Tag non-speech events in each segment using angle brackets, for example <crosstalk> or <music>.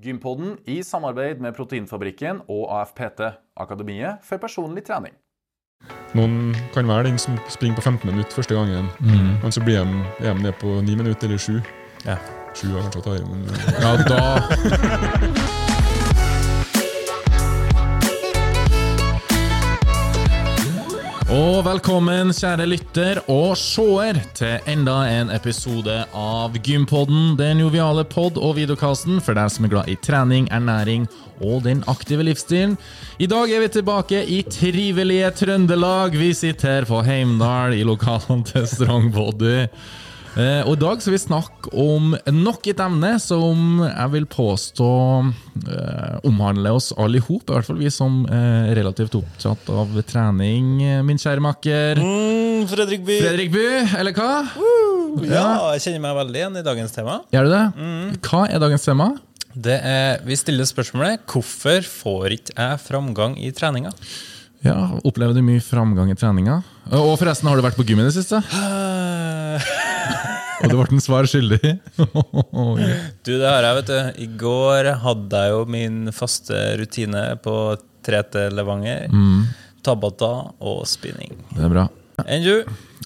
Gympodden i samarbeid med Proteinfabrikken og AFPT, Akademiet for personlig trening. Noen kan være den som springer på 15 minutter første gangen, men så blir de, er de ned på 9 minutter eller 7. Ja. 7 er kanskje å ta i, men Ja, da <laughs> Og velkommen, kjære lytter og seer, til enda en episode av Gympodden. Den joviale pod- og videokasten for deg som er glad i trening, ernæring og den aktive livsstilen. I dag er vi tilbake i trivelige Trøndelag. Vi sitter her på Heimdal, i lokalene til Strongbody. Eh, og I dag skal vi snakke om nok et emne som jeg vil påstå eh, omhandler oss alle i hop. I hvert fall vi som er relativt opptatt av trening, eh, min kjære makker. Mm, Fredrik By. Fredrik By, eller hva? Ja, jeg kjenner meg veldig igjen i dagens tema. Gjør du det? Hva er dagens tema? Det er, vi stiller spørsmålet hvorfor får ikke jeg framgang i treninga? Ja, Opplever du mye framgang i treninga? Og forresten, har du vært på gym i det siste? <laughs> Og du ble en svar skyldig? <laughs> Du, det har jeg, vet du. I går hadde jeg jo min faste rutine på 3T Levanger. Tabata og spinning. Det er bra. Enn du?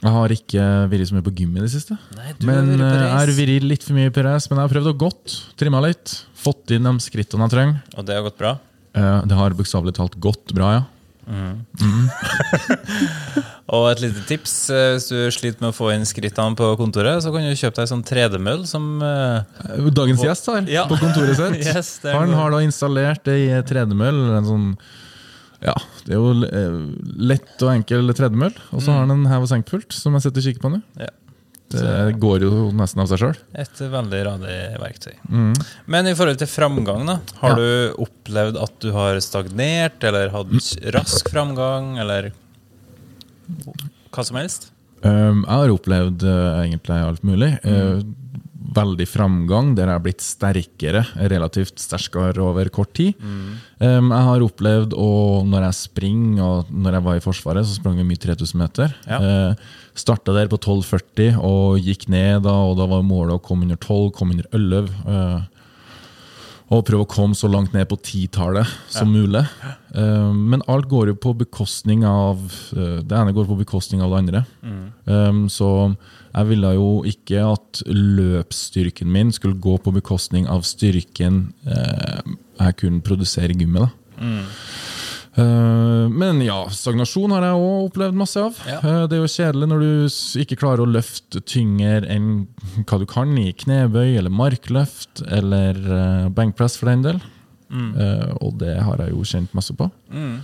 Jeg har ikke vært så mye på gym i det siste. Nei, du har men vært eh, jeg har vært litt for mye på reis. Men jeg har prøvd å gått, trimma litt, fått inn de skrittene jeg trenger. Og det har gått bra? Eh, Det har bokstavelig talt gått bra, ja. <laughs> Og et lite tips eh, hvis du sliter med å få inn skrittene på kontoret, så kan du kjøpe deg sånn tredemøll som uh, Dagens gjest har Ja. på kontoret sitt, <laughs> Yes, han har da installert ei tredemøll. En sånn ja, det er jo eh, lett og enkel tredemøll. Og så har han en hev- og senkpult som jeg sitter og kikker på nå. Ja. Det går jo nesten av seg sjøl. Et veldig radig verktøy. Men i forhold til framgang, da. Har Ja. du opplevd at du har stagnert, eller hatt rask framgang, eller hva som helst? Um, jeg har opplevd uh, egentlig alt mulig. Eh, veldig framgang, der jeg har blitt sterkere, relativt sterkere over kort tid. Um, jeg har opplevd, og når jeg springer, og når jeg var i Forsvaret, så sprang jeg mye 3000 meter. Ja. Uh, Starta der på 12,40 og gikk ned, da, og da var målet å komme under 12, komme under 11. eh, og prøve å komme så langt ned på titallet som mulig. Uh, men alt går jo på bekostning av uh, Det ene går på bekostning av det andre. Eh, så jeg ville jo ikke at løpsstyrken min skulle gå på bekostning av styrken uh, jeg kunne produsere i gymmet. da. Eh, men ja, stagnasjon har jeg òg opplevd masse av. Ja. Eh, det er jo kjedelig når du ikke klarer å løfte tyngre enn hva du kan i knebøy eller markløft eller uh, benkpress for den del. Mm. og det har jeg jo kjent masse på. Mm.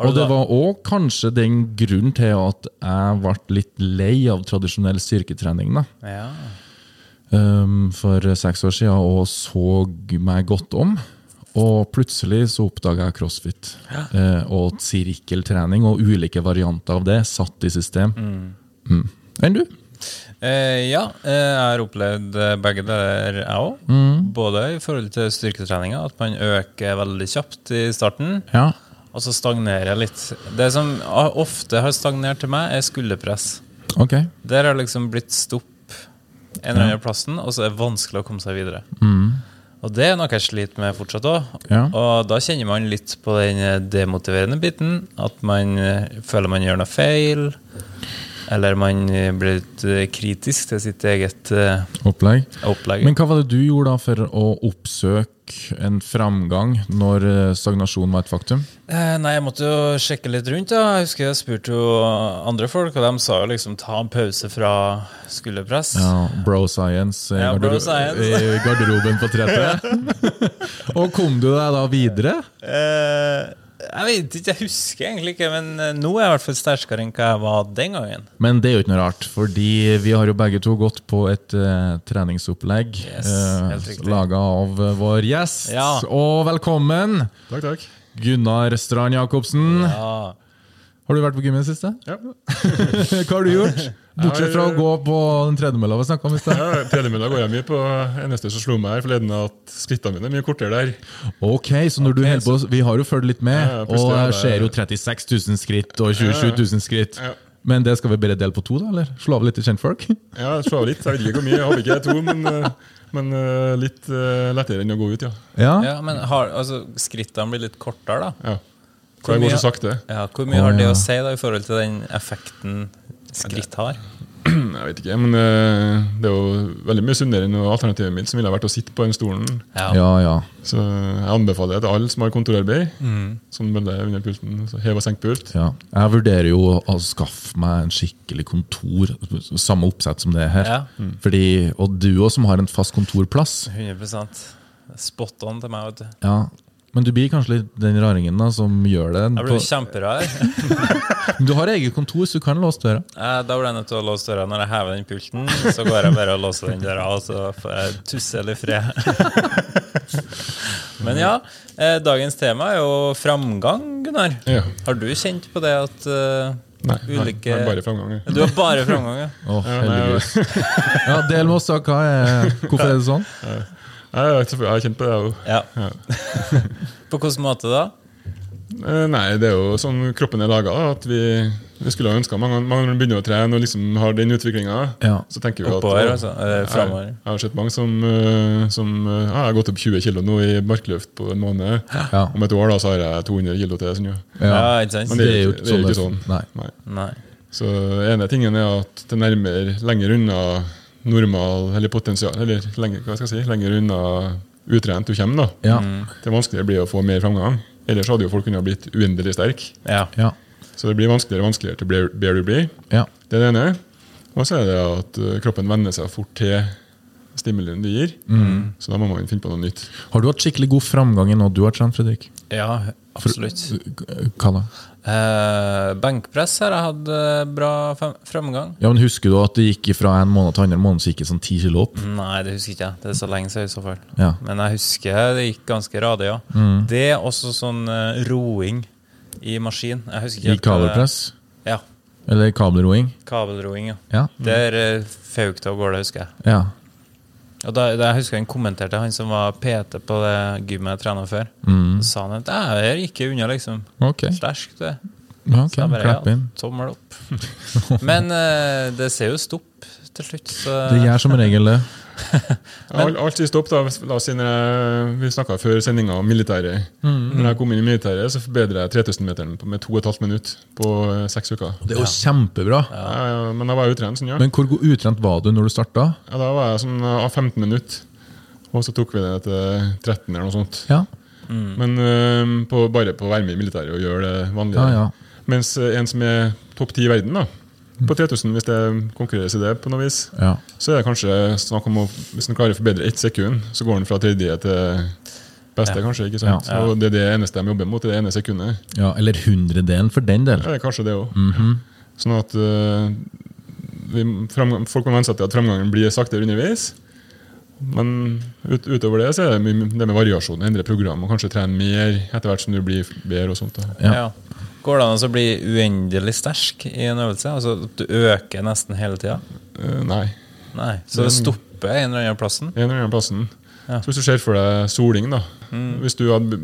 Og det var òg kanskje den grunnen til at jeg ble litt lei av tradisjonell styrketrening. da Ja. um, for seks år siden og så meg godt om. Og plutselig så oppdaga jeg crossfit. Eh, og sirkeltrening og ulike varianter av det satt i system. Mm. Enn du? Eh, ja, eh, jeg har opplevd eh, begge deler, jeg òg. Mm. Både i forhold til styrketreninga, at man øker veldig kjapt i starten. Ja. Og så stagnerer jeg litt. Det som ofte har stagnert til meg, er skulderpress. Okay. Der har liksom blitt stopp en eller annen plassen, og så er det vanskelig å komme seg videre. Og det er noe jeg sliter med fortsatt òg. Ja. Og da kjenner man litt på den demotiverende biten. At man eh, føler man gjør noe feil. Eller man blir litt eh, kritisk til sitt eget eh, Opplegg. opplegg. Men hva var det du gjorde da for å oppsøke en framgang når eh, stagnasjon var et faktum? Eh, Nei, jeg måtte jo sjekke litt rundt. da Jeg husker jeg spurte jo andre folk, og de sa jo liksom ta en pause fra skulderpress. Ja, Bro science, Ja, bro science. i garderoben på 30. <laughs> og kom du deg da videre? Eh, jeg vet ikke, jeg husker egentlig ikke, men eh, nå er jeg i hvert fall sterkere enn hva jeg var den gangen. Men det er jo ikke noe rart, fordi vi har jo begge to gått på et uh, treningsopplegg Yes, uh, laga av eh, vår gjest. Ja. Og velkommen, Takk, takk. Gunnar Strand Jacobsen. Ja. Har du vært på gymmet i det siste? Ja. <laughs> Hva har du gjort? Bortsett fra å gå på den tredemølla vi snakka om i stad. Ja, Telemølla går jeg mye på. Eneste som slo meg her forleden, at skrittene mine er mye kortere der. Ok, så når du holder på Vi har jo fulgt litt med, Ja, og det- skjer jo 36 000 skritt og 27 000 skritt. Ja. Men det skal vi bare dele på to, da? eller? Slå av litt til kjentfolk? Ja, slå av litt. Jeg vet ikke hvor mye. Jeg håper ikke to, men eh, Men eh, litt eh, lettere enn å gå ut, ja. Ja. Ja, men har, altså, Skrittene blir litt kortere, da. ja. Hvor mye- Ja, hvor mye har det å si da i forhold til den effekten skritt har? <clears throat> Jeg vet ikke, men eh, det er jo veldig mye sunnere enn alternativet mitt, som ville vært å sitte på den stolen. Ja. ja, ja. Så jeg anbefaler det til alle som har kontorarbeid. Mm. Sånn bølle under pulten. Så hev og senk pult. ja. Jeg vurderer jo å skaffe meg en skikkelig kontor, samme oppsett som det er her. Ja. Fordi, og du òg, som har en fast kontorplass. 100 Spot on til meg, vet du. Ja. Men du blir kanskje litt den raringen da, som gjør det. Jeg blir På, kjemperar. <laughs> Du har eget kontor, så du kan låse døra. Eh, Da blir jeg nødt til å låse døra når jeg hever den pulten. Så går jeg bare og låser den døra, og så får jeg tusselig fred. <laughs> Men ja, eh, dagens tema er jo framgang, Gunnar. Ja. Har du kjent på det at eh, Nei, nei, ulike er bare framgang. Du har bare framgang, ja? oh, Ja, nei, heldigvis. Ja, del med oss, da. Hva er, hvorfor er det sånn? Jeg, jeg har kjent på det, jeg òg. ja. <laughs> På hvilken måte da? Eh, Nei, det er jo sånn kroppen er laga. Vi, vi skulle ha ønska mange mange begynner å trene og liksom har den utviklinga. Ja. Så tenker vi at Oppover, altså? Framover. Jeg, jeg har sett mange som, eh, som eh, ja, Jeg har gått opp 20 kg nå i markløft på en måned. Ja. Om et år da, så har jeg 200 kg til. Sånn, ja. Ja, Ja. Men det er jo ikke, det er jo ikke sånn sånn. Nei. Nei. Nei. Så ene tingen er at det nærmer lenger unna normal Eller potensial Eller lenger, hva skal jeg si, lenger unna utrent du kommer. da Ja. Det vanskeligere blir å få mer framgang. Ellers hadde jo folk kunnet blitt uendelig sterke. Ja. Ja. Så det blir vanskeligere og vanskeligere til bedre du blir. ja. Det er det ene. Og så er det at uh, kroppen venner seg fort til stimulien du gir. Mm. Så da må man finne på noe nytt. Har du hatt skikkelig god framgang i noe du har trent, Fredrik? ja, absolutt. Hva da? Eh, benkpress har jeg hatt eh, bra framgang. Ja, men Husker du at det gikk fra en måned til andre måned så gikk det sånn ti kilo opp? Nei, det husker ikke jeg. Det er så lenge siden i så fall. Ja. Men jeg husker det gikk ganske radig, ja. Mm. Det er også sånn uh, roing i maskin. Jeg husker I helt hva det- kabelpress? Ja. Eller kabelroing? Kabelroing, ja. Ja. Der uh, fauk det av gårde, husker jeg. ja. Og da, da jeg husker han kommenterte, han som var PT på det gymmet jeg trena før. Mm. Så sa han at det her gikk jeg unna, liksom. Okay. Sterkt, det. Ja, ok, Så jeg bare, Klapp ja, inn. tommel opp. <laughs> Men uh, det ser jo stopp til slutt, så Det gjør som regel det. <laughs> Alt, alt vi stoppet, da La oss si når jeg, Vi snakka før sendinga om militæret. Mm. Når jeg kom inn i militæret, så forbedra jeg 3000-meteren med 2 12 minutter på eh, seks uker. Det er jo kjempebra. Ja, ja, men da var jeg utrent. Sånn, ja. Men hvor utrent var du når du starta? ja, da var jeg sånn av 15 minutter. Og så tok vi det til 13 eller noe sånt. Ja. Men uh, på, bare på å være med i militæret og gjøre det vanlige. Ja, ja. Mens eh, en som er topp ti i verden, da, på 3000, hvis det konkurreres i det på noe vis, ja. så er det kanskje snakk om å Hvis han klarer å forbedre ett sekund, så går han fra tredje til beste, Ja. kanskje. ikke sant? Ja. Og det er det eneste de jobber mot, det ene sekundet. ja eller hundredelen for den del. Ja, kanskje det òg. Mhm. Sånn at uh, vi, framgang, folk må venne seg til at framgangen blir saktere underveis. Men ut, utover det så er det mye det med variasjon. Endre program og kanskje trene mer etter hvert som du blir bedre. og sånt. Da. Ja. Går det an å bli uendelig sterk i en øvelse? Altså at du øker nesten hele tida? Uh, nei. Nei. Så det stopper en eller annen plassen? En eller annen plassen. Ja. Så hvis du ser for deg soling, da. Hvis du hadde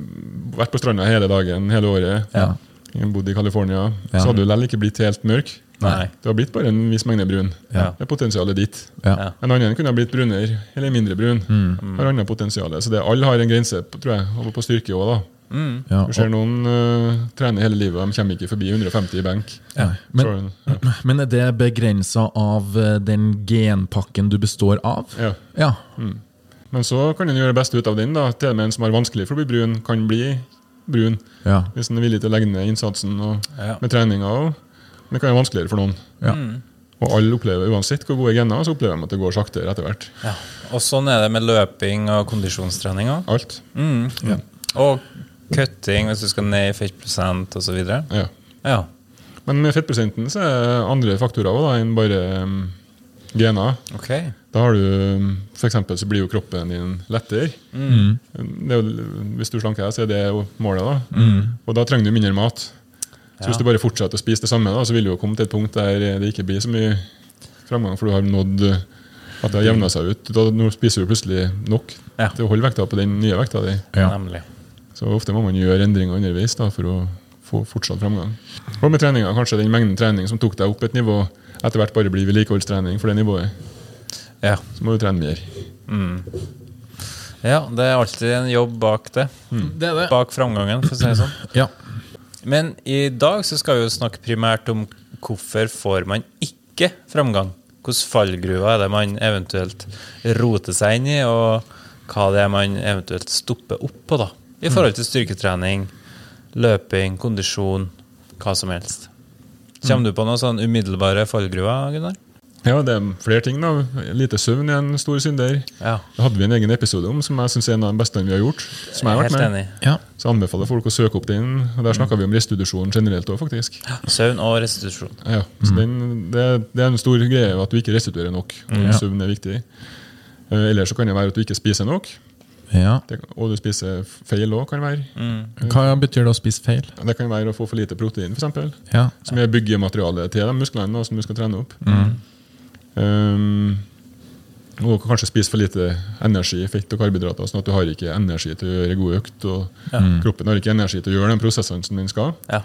vært på stranda hele dagen, hele året, Ja. bodd i California, Ja. så hadde du likevel ikke blitt helt mørk. Nei. Du har blitt bare en viss mengde brun. Ja. Det er potensialet ditt. Ja. Ja. En annen kunne ha blitt brunere eller mindre brun. Mm. Har annet potensial. Så det, alle har en grense på, tror jeg, og på styrke òg. Mm. Ja. Du ser noen uh, trener hele livet, de kommer ikke forbi 150 i benk. Ja. Men, ja. men er det begrensa av eh, den genpakken du består av? Ja. Ja. Men så kan en gjøre det beste ut av den. da. Til og med en som har vanskelig for å bli brun, kan bli brun. Ja. Hvis en er villig til å legge ned innsatsen og, Ja. med treninga. Men det kan være vanskeligere for noen. Ja. Og alle opplever, uansett hvor gode gener, så opplever de at det går saktere etter hvert. Ja. Og sånn er det med løping og kondisjonstrening. Alt. Mm. Ja. Og cutting hvis du skal ned i fettprosent osv. Ja. Ja. Men med fettprosenten så er det andre faktorer også, da, enn bare um, gener. Okay. Da har du um, For eksempel så blir jo kroppen din lettere. Mm. Det er jo, hvis du slanker deg, så er det jo målet. da. Og da trenger du mindre mat. Så Ja. hvis du bare fortsetter å spise det samme, da, så vil du jo komme til et punkt der det ikke blir så mye framgang, for du har nådd uh, at det har jevna seg ut. Da, nå spiser du plutselig nok Ja. til å holde vekta på den nye vekta di. Ja. Nemlig. Så ofte må man gjøre endringer underveis da, for å få fortsatt framgang. Og med treninga, kanskje den mengden trening som tok deg opp et nivå, etter hvert bare blir vedlikeholdstrening for det nivået. Ja. Så må du trene mer. Ja, det er alltid en jobb bak det. Det er det. Bak framgangen, for å si det sånn. Ja. Men i dag så skal vi jo snakke primært om hvorfor får man ikke framgang. Hvilke fallgruver er det man eventuelt roter seg inn i, og hva det er man eventuelt stopper opp på da, i forhold til styrketrening, løping, kondisjon, hva som helst. Kommer du på noen sånn umiddelbare fallgruver, Gunnar? Ja, det er flere ting. da. Lite søvn er en stor synder. Ja, Det hadde vi en egen episode om som jeg synes er en av de beste vi har gjort. Som jeg har vært med. enig. ja. Så jeg anbefaler folk å søke opp den. og Der snakka vi om restitusjon generelt òg, faktisk. Søvn og restitusjon. Ja, så den, det, det er en stor greie at du ikke restituerer nok. og Ja. Søvn er viktig. Eller Ellers så kan det være at du ikke spiser nok, ja. det, og du spiser feil òg. kan være. Hva betyr det å spise feil? Det kan være å få for lite protein, f.eks. Ja. Som er byggematerialet til de musklene som du skal trene opp. Um, og kanskje spise for lite energi, fett og karbohydrater, sånn at du har ikke energi til å gjøre god økt. og Kroppen har ikke energi til å gjøre de prosessene som den skal. Ja.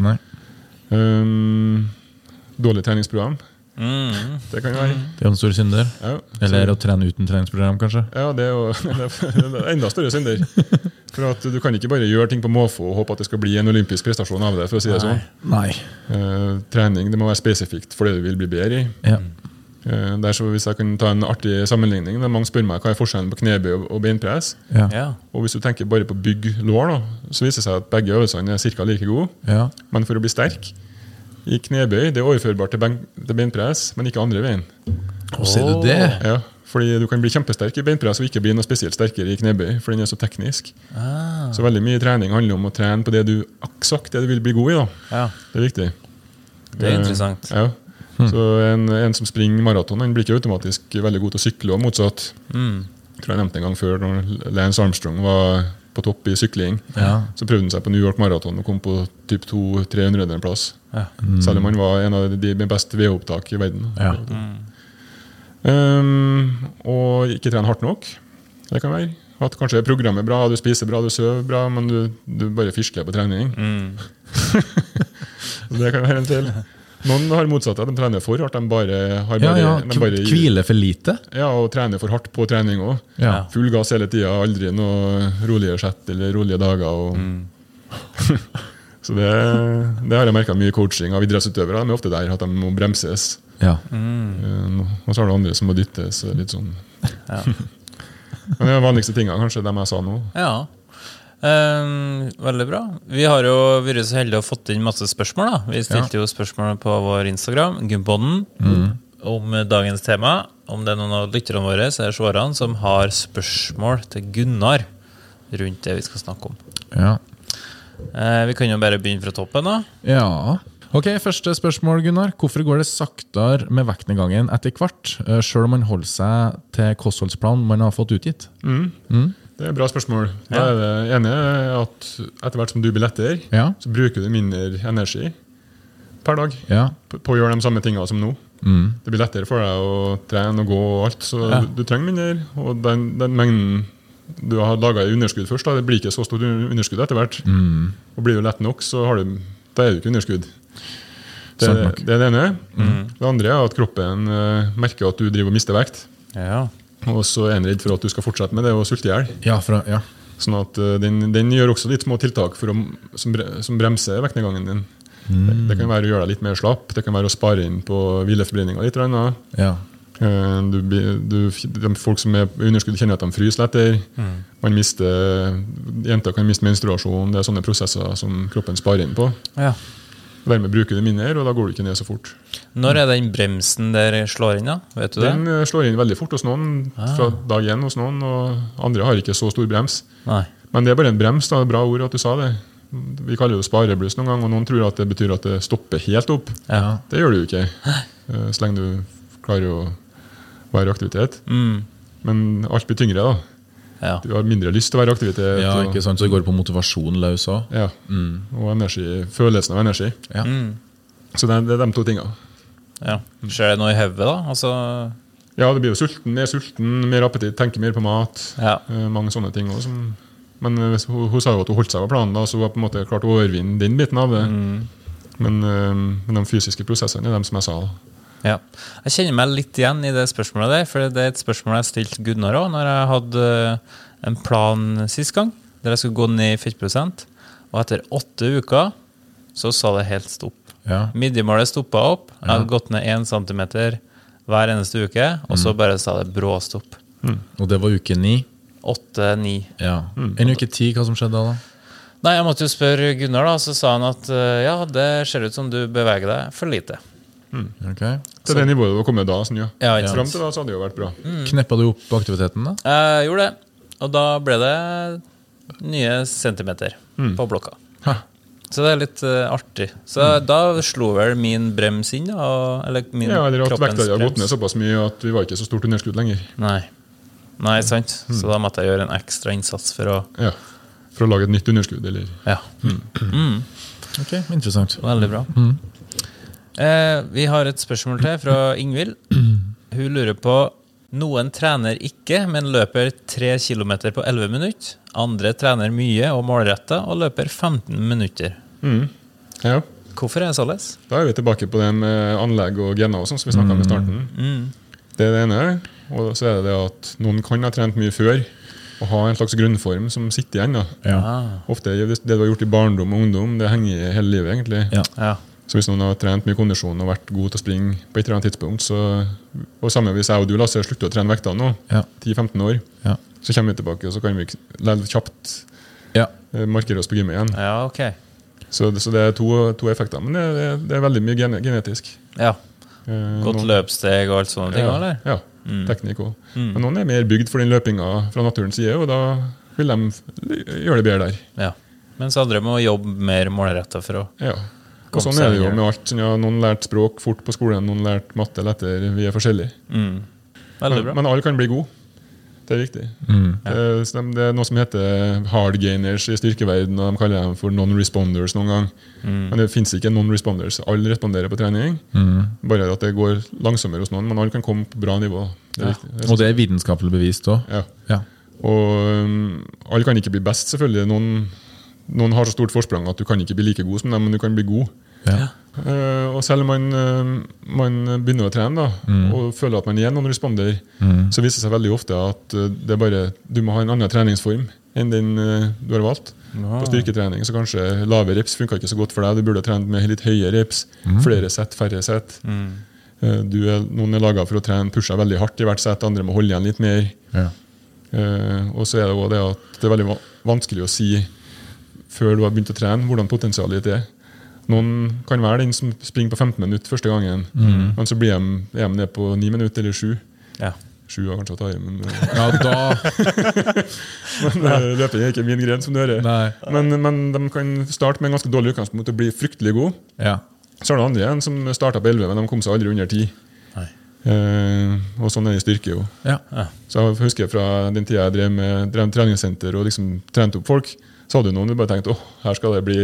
Um, dårlig treningsprogram. Mm. Det kan være. Det er jo en stor synder. Ja, Eller å trene uten treningsprogram, kanskje. ja, det er jo <laughs> det er enda større synder. For at Du kan ikke bare gjøre ting på måfå og håpe at det skal bli en olympisk prestasjon av det. for å si det sånn. Nei. Uh, trening det må være spesifikt for det du vil bli bedre i. Ja. Uh, det er så Hvis jeg kan ta en artig sammenligning det er Mange spør meg hva er forskjellen på knebøy og- og beinpress. Ja. Ja. Og Hvis du tenker bare på bygg lår, da, så viser det seg at begge øvelsene er ca. like gode. ja. Men for å bli sterk i knebøy det er overførbart til, ben, til beinpress, men ikke andre veien. Og ser du det? Ja, fordi Du kan bli kjempesterk i beinpress og ikke bli noe spesielt sterkere i knebøy. For den er så teknisk. Ah. Så veldig mye trening handler om å trene på det du aksakt det du vil bli god i. ja. Det er viktig. Det er Eh, interessant. Ja. Så en, en som springer maraton, han blir ikke automatisk veldig god til å sykle, og motsatt. Mm. Jeg tror jeg nevnte en gang før, når Lance Armstrong var på topp i sykling. Ja. Så prøvde han seg på New York Marathon og kom på typ 200-300 plass. Ja. Selv om han var en av de med best VO-opptak i verden. Ja. Um, og ikke trene hardt nok. Det kan være. At kanskje programmet er bra, du spiser bra, du sover bra, men du, du bare fisker på trening. Mm. <laughs> Det kan være en feil. <laughs> Noen har motsatt, at de trener for hardt. De bare har bare, ja. de bare hviler for lite? Ja, og trener for hardt på trening òg. Ja. Full gass hele tida, aldri noe rolige sett eller rolige dager. Og <laughs> så det, det har jeg merka mye coaching av idrettsutøvere. De er ofte der at de må bremses. Ja. Mm. Og så har du andre som må dyttes. Litt sånn. <laughs> Men det er de vanligste tinga, kanskje, dem jeg sa nå. Ja. Ehm, veldig bra. Vi har jo vært så heldige å fått inn masse spørsmål. da. Vi stilte jo spørsmål på vår Instagram, mm. om dagens tema. Om det er noen av lytterne våre så er det seerne som har spørsmål til Gunnar rundt det vi skal snakke om. Ja. Uh, vi kan jo bare begynne fra toppen. da. ja. Ok, Første spørsmål, Gunnar. Hvorfor går det saktere med vektnedgangen etter hvert, sjøl selv om man holder seg til kostholdsplanen man har fått utgitt? Det er et bra spørsmål. Da er det ene at etter hvert som du blir lettere, Ja. så bruker du mindre energi per dag Ja. på å gjøre de samme tingene som nå. Mm. Det blir lettere for deg å trene og gå og alt, så Ja. du, du trenger mindre. Og den, den mengden du har laga i underskudd først, da, det blir ikke så stort underskudd etter hvert. Mm. Og blir du lett nok, så har du, da er du ikke underskudd. Det, det er det ene. Det andre er at kroppen uh, merker at du driver og mister vekt. Ja. Og så er han redd for at du skal fortsette med det og sulte i hjel. Ja, ja. Sånn at eh, den, den gjør også litt små tiltak for å, som, som bremser vektnedgangen din. Det, det kan være å gjøre deg litt mer slapp, det kan være å spare inn på hvileforbrenninga litt. ja. Eh, Du, du, de folk som er i underskudd, kjenner at de fryser lettere. Man mister, jenter kan miste menstruasjon. Det er sånne prosesser som kroppen sparer inn på. ja. Dermed bruker du mindre, og da går du ikke ned så fort. Når er den bremsen der slår inn, da? Vet du det? Den eh, slår inn veldig fort hos noen, fra dag én hos noen, og andre har ikke så stor brems. Nei. Men det er bare en brems. da, Bra ord at du sa det. Vi kaller det sparebluss noen gang, og noen tror at det betyr at det stopper helt opp. Ja. Det gjør det jo ikke, eh, så lenge du klarer å være i aktivitet. Mm. Men alt blir tyngre. da. Ja. Du har mindre lyst til å være i aktivitet. ja, ikke sant? Så det går på motivasjon løs òg? ja, og energi, følelsen av energi. Ja. Mm. Så det er, det er de to tinga. ja. Skjer det noe i hodet, da? Altså Ja, du blir jo sulten, mer sulten, mer appetitt, tenker mer på mat. Ja. Eh, mange sånne ting også, som Men eh, hun, hun sa jo at hun holdt seg på planen, da, så hun har på en måte klart å overvinne den biten av det. Mm. Men, eh, men de fysiske prosessene er de som jeg sa. da. Ja. Jeg kjenner meg litt igjen i det spørsmålet der, for det er et spørsmål jeg stilte Gunnar òg, når jeg hadde eh, en plan sist gang, der jeg skulle gå ned i fettprosent. Og etter åtte uker så sa det helt stopp. Ja. Midjemålet stoppa opp. Jeg hadde gått ned én centimeter hver eneste uke, og så bare sa det bråstopp. Og det var uke ni. Åtte-ni. Ja. En uke ti, hva som skjedde da? da? Nei, jeg måtte jo spørre Gunnar, da, så sa han at eh, ja, det ser ut som du beveger deg for lite. Ok. Til det nivået du var kommet da. Sånn, ja. Ja, ja. Fram til da så hadde det jo vært bra. Kneppa du opp aktiviteten, da? Jeg gjorde det, og da ble det nye centimeter på blokka. Ha. Så det er litt uh, artig. Så da slo vel min brems inn, da. og- Eller min Ja, eller at vekta hadde gått ned såpass mye at vi var ikke så stort underskudd lenger. Nei. Nei, sant. Så da måtte jeg gjøre en ekstra innsats for å Ja. For å lage et nytt underskudd, eller Ja. Ok, Interessant. Veldig bra. Eh, vi har et spørsmål til fra Ingvild. <clears throat> Hun lurer på Noen trener ikke, men løper 3 km på 11 minutter. Andre trener mye og målretta og løper 15 minutter. Ja. Hvorfor er det således? Da er vi tilbake på det med anlegg og gener, og sånn som vi snakka om i starten. Det er det ene. Og så er det det at noen kan ha trent mye før og ha en slags grunnform som sitter igjen. da. Ja. Ofte er det det du har gjort i barndom og ungdom, det henger i hele livet. egentlig. Ja. ja. Så hvis noen har trent mye kondisjon og vært god til å springe på et eller annet tidspunkt, så Og samme hvis jeg og du Lasse slutter å trene vekta nå, Ja. 10-15 år, Ja. så kommer vi tilbake og så kan vi kjapt ja. eh, markere oss på gymmet igjen. ja, ok. Så, så det er to, to effekter. Men det, det, det er veldig mye gen genetisk. Ja. Eh, Godt noen- løpssteg og alt sånne ting, eller? Ja. Teknikk òg. Men noen er mer bygd for den løpinga fra naturens side, og da vil de gjøre det bedre der. Ja. Mens andre må jobbe mer målretta for å Ja. Og sånn er det jo med alt. Sånn, ja, noen lærte språk fort på skolen, noen lærte matte lettere. Vi er forskjellige. mm. Veldig Men, bra. men alle kan bli gode. Det er viktig. Det, det er noe som heter hard gainers i styrkeverden, og de kaller dem for non-responders noen gang. Men det fins ikke non-responders. Alle responderer på trening. Bare at det går langsommere hos noen, men alle kan komme på bra nivå. Det er er Og det er vitenskapelig bevist òg. ja. Ja. Og um, alle kan ikke bli best, selvfølgelig. Noen, noen har så stort forsprang at du kan ikke bli like god som dem, men du kan bli god. Ja. Uh, og selv om man, uh, man begynner å trene da, og føler at man er noen responder, så viser det seg veldig ofte at uh, det er bare, du må ha en annen treningsform enn den du har valgt. På styrketrening så kanskje lave reps funka ikke så godt for deg. Du burde ha trent med litt høye reps. Flere sett, færre sett. Eh, du er, noen er laga for å trene pusha veldig hardt i hvert sett, andre må holde igjen litt mer. Ja. Eh, og så er det også det at det er veldig vanskelig å si før du har begynt å trene, hvordan potensialet ditt er. Noen kan være den som springer på 15 minutter første gangen, men så blir de, er de på 9 minutter eller 7. Ja. 7 var kanskje tatt i, men, eh, ja, da <laughs> men eh, løping er ikke min gren, som du hører. Men, men de kan starte med en ganske dårlig utgangspunkt og bli fryktelig gode. Ja. Så er det andre igjen som starta på 11, men de kom seg aldri under 10. Eh, og sånn er det i styrke jo. Ja. Så jeg husker fra den tida jeg drev med drev treningssenter og liksom trente opp folk, så hadde jo noen bare tenkt åh, her skal det bli,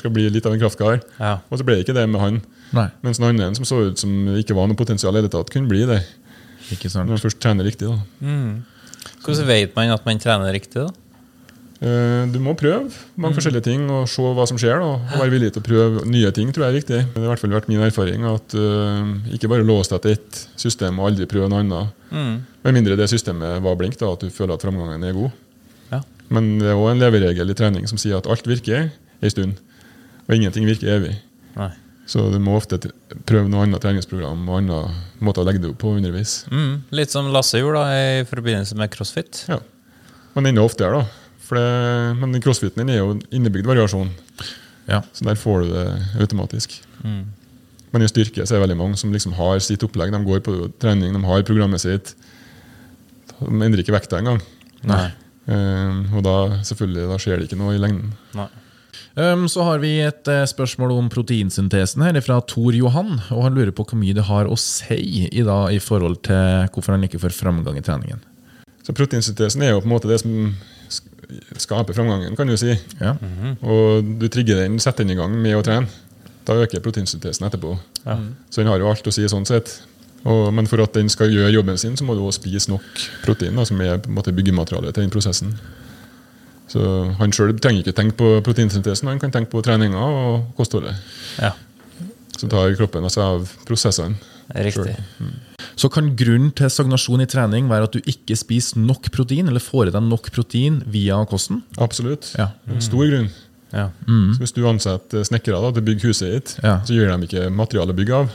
skal bli litt av en kraftkar. Ja. Og så ble det ikke det med han. Nei, Mens den andre som så ut som ikke var noe potensial i det hele tatt, kunne bli det. ikke Når man først trener riktig. da. Hvordan vet man at man trener riktig, da? Eh, Du må prøve mange forskjellige ting og se hva som skjer. Da. Og være villig til å prøve nye ting tror jeg er viktig. Det har i hvert fall vært min erfaring at uh, ikke bare lås deg til ett system og aldri prøve noe annet. Med mindre det systemet var blink, da, at du føler at framgangen er god. Men det er òg en leveregel i trening som sier at alt virker ei stund. Og ingenting virker evig. Nei. Så du må ofte prøve noe annet treningsprogram og annen måte å legge det opp på underveis. Mm. Litt som Lasse gjorde da, i forbindelse med crossfit. Ja. Men enda oftere, da. For det, men crossfiten er jo innebygd variasjon. Ja. Så der får du det automatisk. Men i styrke så er det veldig mange som liksom har sitt opplegg. De går på trening, de har programmet sitt. De endrer ikke vekta engang. Nei. Eh, og da selvfølgelig, da skjer det ikke noe i lengden. Nei. Um, så har vi et uh, spørsmål om proteinsyntesen her fra Tor Johan. og Han lurer på hvor mye det har å si i, da, i forhold til hvorfor han ikke får framgang i treningen. Så proteinsyntesen er jo på en måte det som skaper framgangen, kan du si. Ja. Og du trigger den, setter den i gang med å trene. Da øker proteinsyntesen etterpå. Så den har jo alt å si sånn sett. Og, men for at den skal gjøre jobben sin, så må du også spise nok protein, da, som er på en måte byggematerialet til den prosessen. Så han sjøl trenger ikke tenke på proteinsyntesen, han kan tenke på treninga og kostholdet. Ja. Så tar kroppen seg av prosessene. Riktig. Så kan grunnen til stagnasjon i trening være at du ikke spiser nok protein, eller får i deg nok protein via kosten? Absolutt. Ja. En Stor grunn. Ja. Så hvis du ansetter snekkere til å bygge huset ditt, Ja. så gir de ikke materiale å bygge av.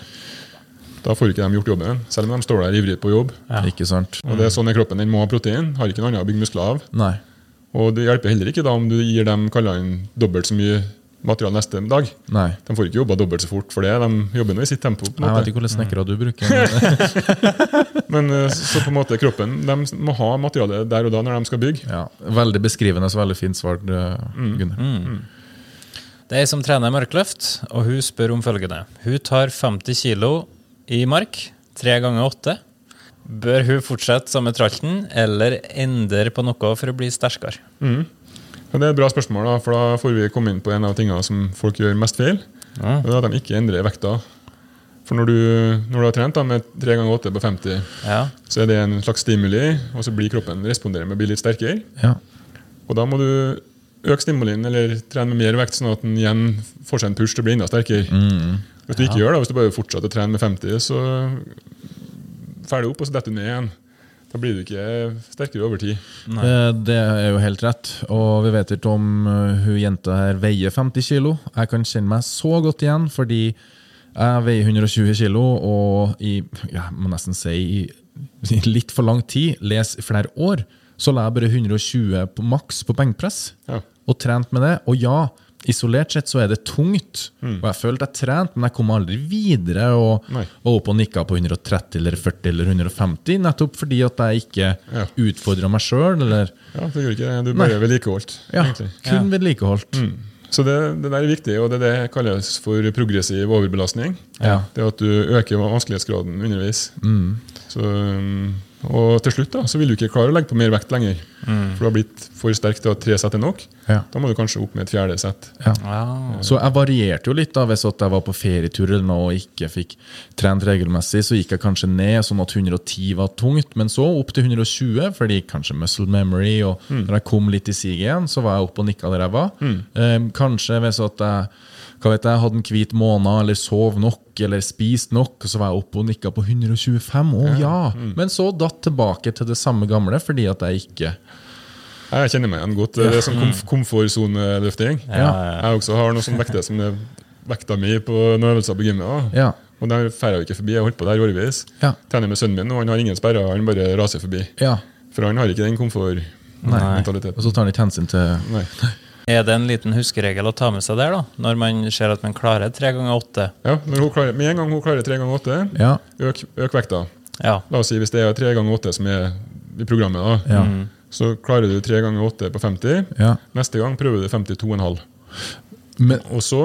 Da får ikke de gjort jobben, selv om de står der ivrig på jobb. Ikke sant? Og det er sånn er kroppen. Den må ha protein, har ikke noe annet å bygge muskler av. Nei. Og det hjelper heller ikke da om du gir dem kalla inn dobbelt så mye materiale neste dag. Nei. De får ikke jobba dobbelt så fort for det. De jobber nå i sitt tempo. på en Jeg vet ikke hvilke snekkere du bruker. <laughs> men- Men eh, så på en måte kroppen de må ha materiale der og da når de skal bygge. Ja, veldig beskrivende og veldig fint svar, Gunnar. Mm. Gunnar. Det er ei som trener mørkløft, og hun spør om følgende. Hun tar 50 kilo i mark, tre ganger åtte. Bør hun fortsette samme tralten, eller endre på noe for å bli sterkere? Og Det er et bra spørsmål, da, for da får vi komme inn på en av tingene som folk gjør mest feil. Ja. Det er at de ikke endrer vekta. For når du, når du har trent da, med tre ganger åtte på 50, Ja. så er det en slags stimuli, og så blir kroppen responderer med å bli litt sterkere. Ja. Og da må du øke stimulien eller trene med mer vekt, sånn at den igjen får seg en push til å bli enda sterkere. Hvis du ikke gjør det, hvis du bare fortsetter å trene med 50, så ferdig opp, og så detter du ned igjen. Da blir du ikke sterkere over tid. Eh, Det er jo helt rett. Og vi vet ikke om eh, hun jenta her veier 50 kilo. Jeg kan kjenne meg så godt igjen, fordi jeg veier 120 kilo, og i jeg må nesten si i, i litt for lang tid, les i flere år, så la jeg bare 120 på maks på benkpress. Ja. Og trent med det. Og ja, isolert sett så er det tungt. Og jeg følte jeg trente, men jeg kom aldri videre og Nei. var oppe og nikka på 130 eller 40 eller 150, nettopp fordi at jeg ikke Ja. utfordra meg sjøl, eller Ja, det gjør ikke. Du bare vedlikeholdt. ja, egentlig. kun vedlikeholdt. Så det, det der er viktig, og det er det kalles for progressiv overbelastning. Ja. Det at du øker vanskelighetsgraden underveis. Så, um, og til slutt da, så vil du ikke klare å legge på mer vekt lenger. For du har blitt for sterk til at tre sett er nok. Ja. Da må du kanskje opp med et fjerde sett. Ja. Wow. Så jeg varierte jo litt da, hvis jeg var på ferietur eller noe og ikke fikk trent regelmessig, så gikk jeg kanskje ned sånn at 110 var tungt, men så opp til 120, fordi kanskje muscle memory, og når jeg kom litt i siget igjen, så var jeg oppe og nikka der jeg var. Eh, kanskje hvis at jeg hva vet jeg, hadde en hvit måned, eller sov nok, eller spist nok, og så var jeg oppe og nikka på 125. Å ja! Men så datt tilbake til det samme gamle, fordi at jeg ikke Jeg kjenner meg igjen godt. Det er sånn komf komfortsoneløfting. Ja. Jeg også har noe som vekter som er vekta mi på noen øvelser på gymmet. Ja. Og der drar jeg ikke forbi. Jeg har holdt på der årevis. Ja. Trener med sønnen min, og han har ingen sperrer. Han bare raser forbi. ja. For han har ikke den komfortmentaliteten. Og så tar han ikke hensyn til Nei. <laughs> Er det en liten huskeregel å ta med seg der, da? Når man ser at man klarer tre ganger åtte? Ja, når hun klarer, Med en gang hun klarer tre ganger åtte, Ja. øk, øk vekta. Ja. La oss si hvis det er tre ganger åtte som er i programmet, da, Ja. Så klarer du tre ganger åtte på 50. ja. Neste gang prøver du 52,5. Men, Og så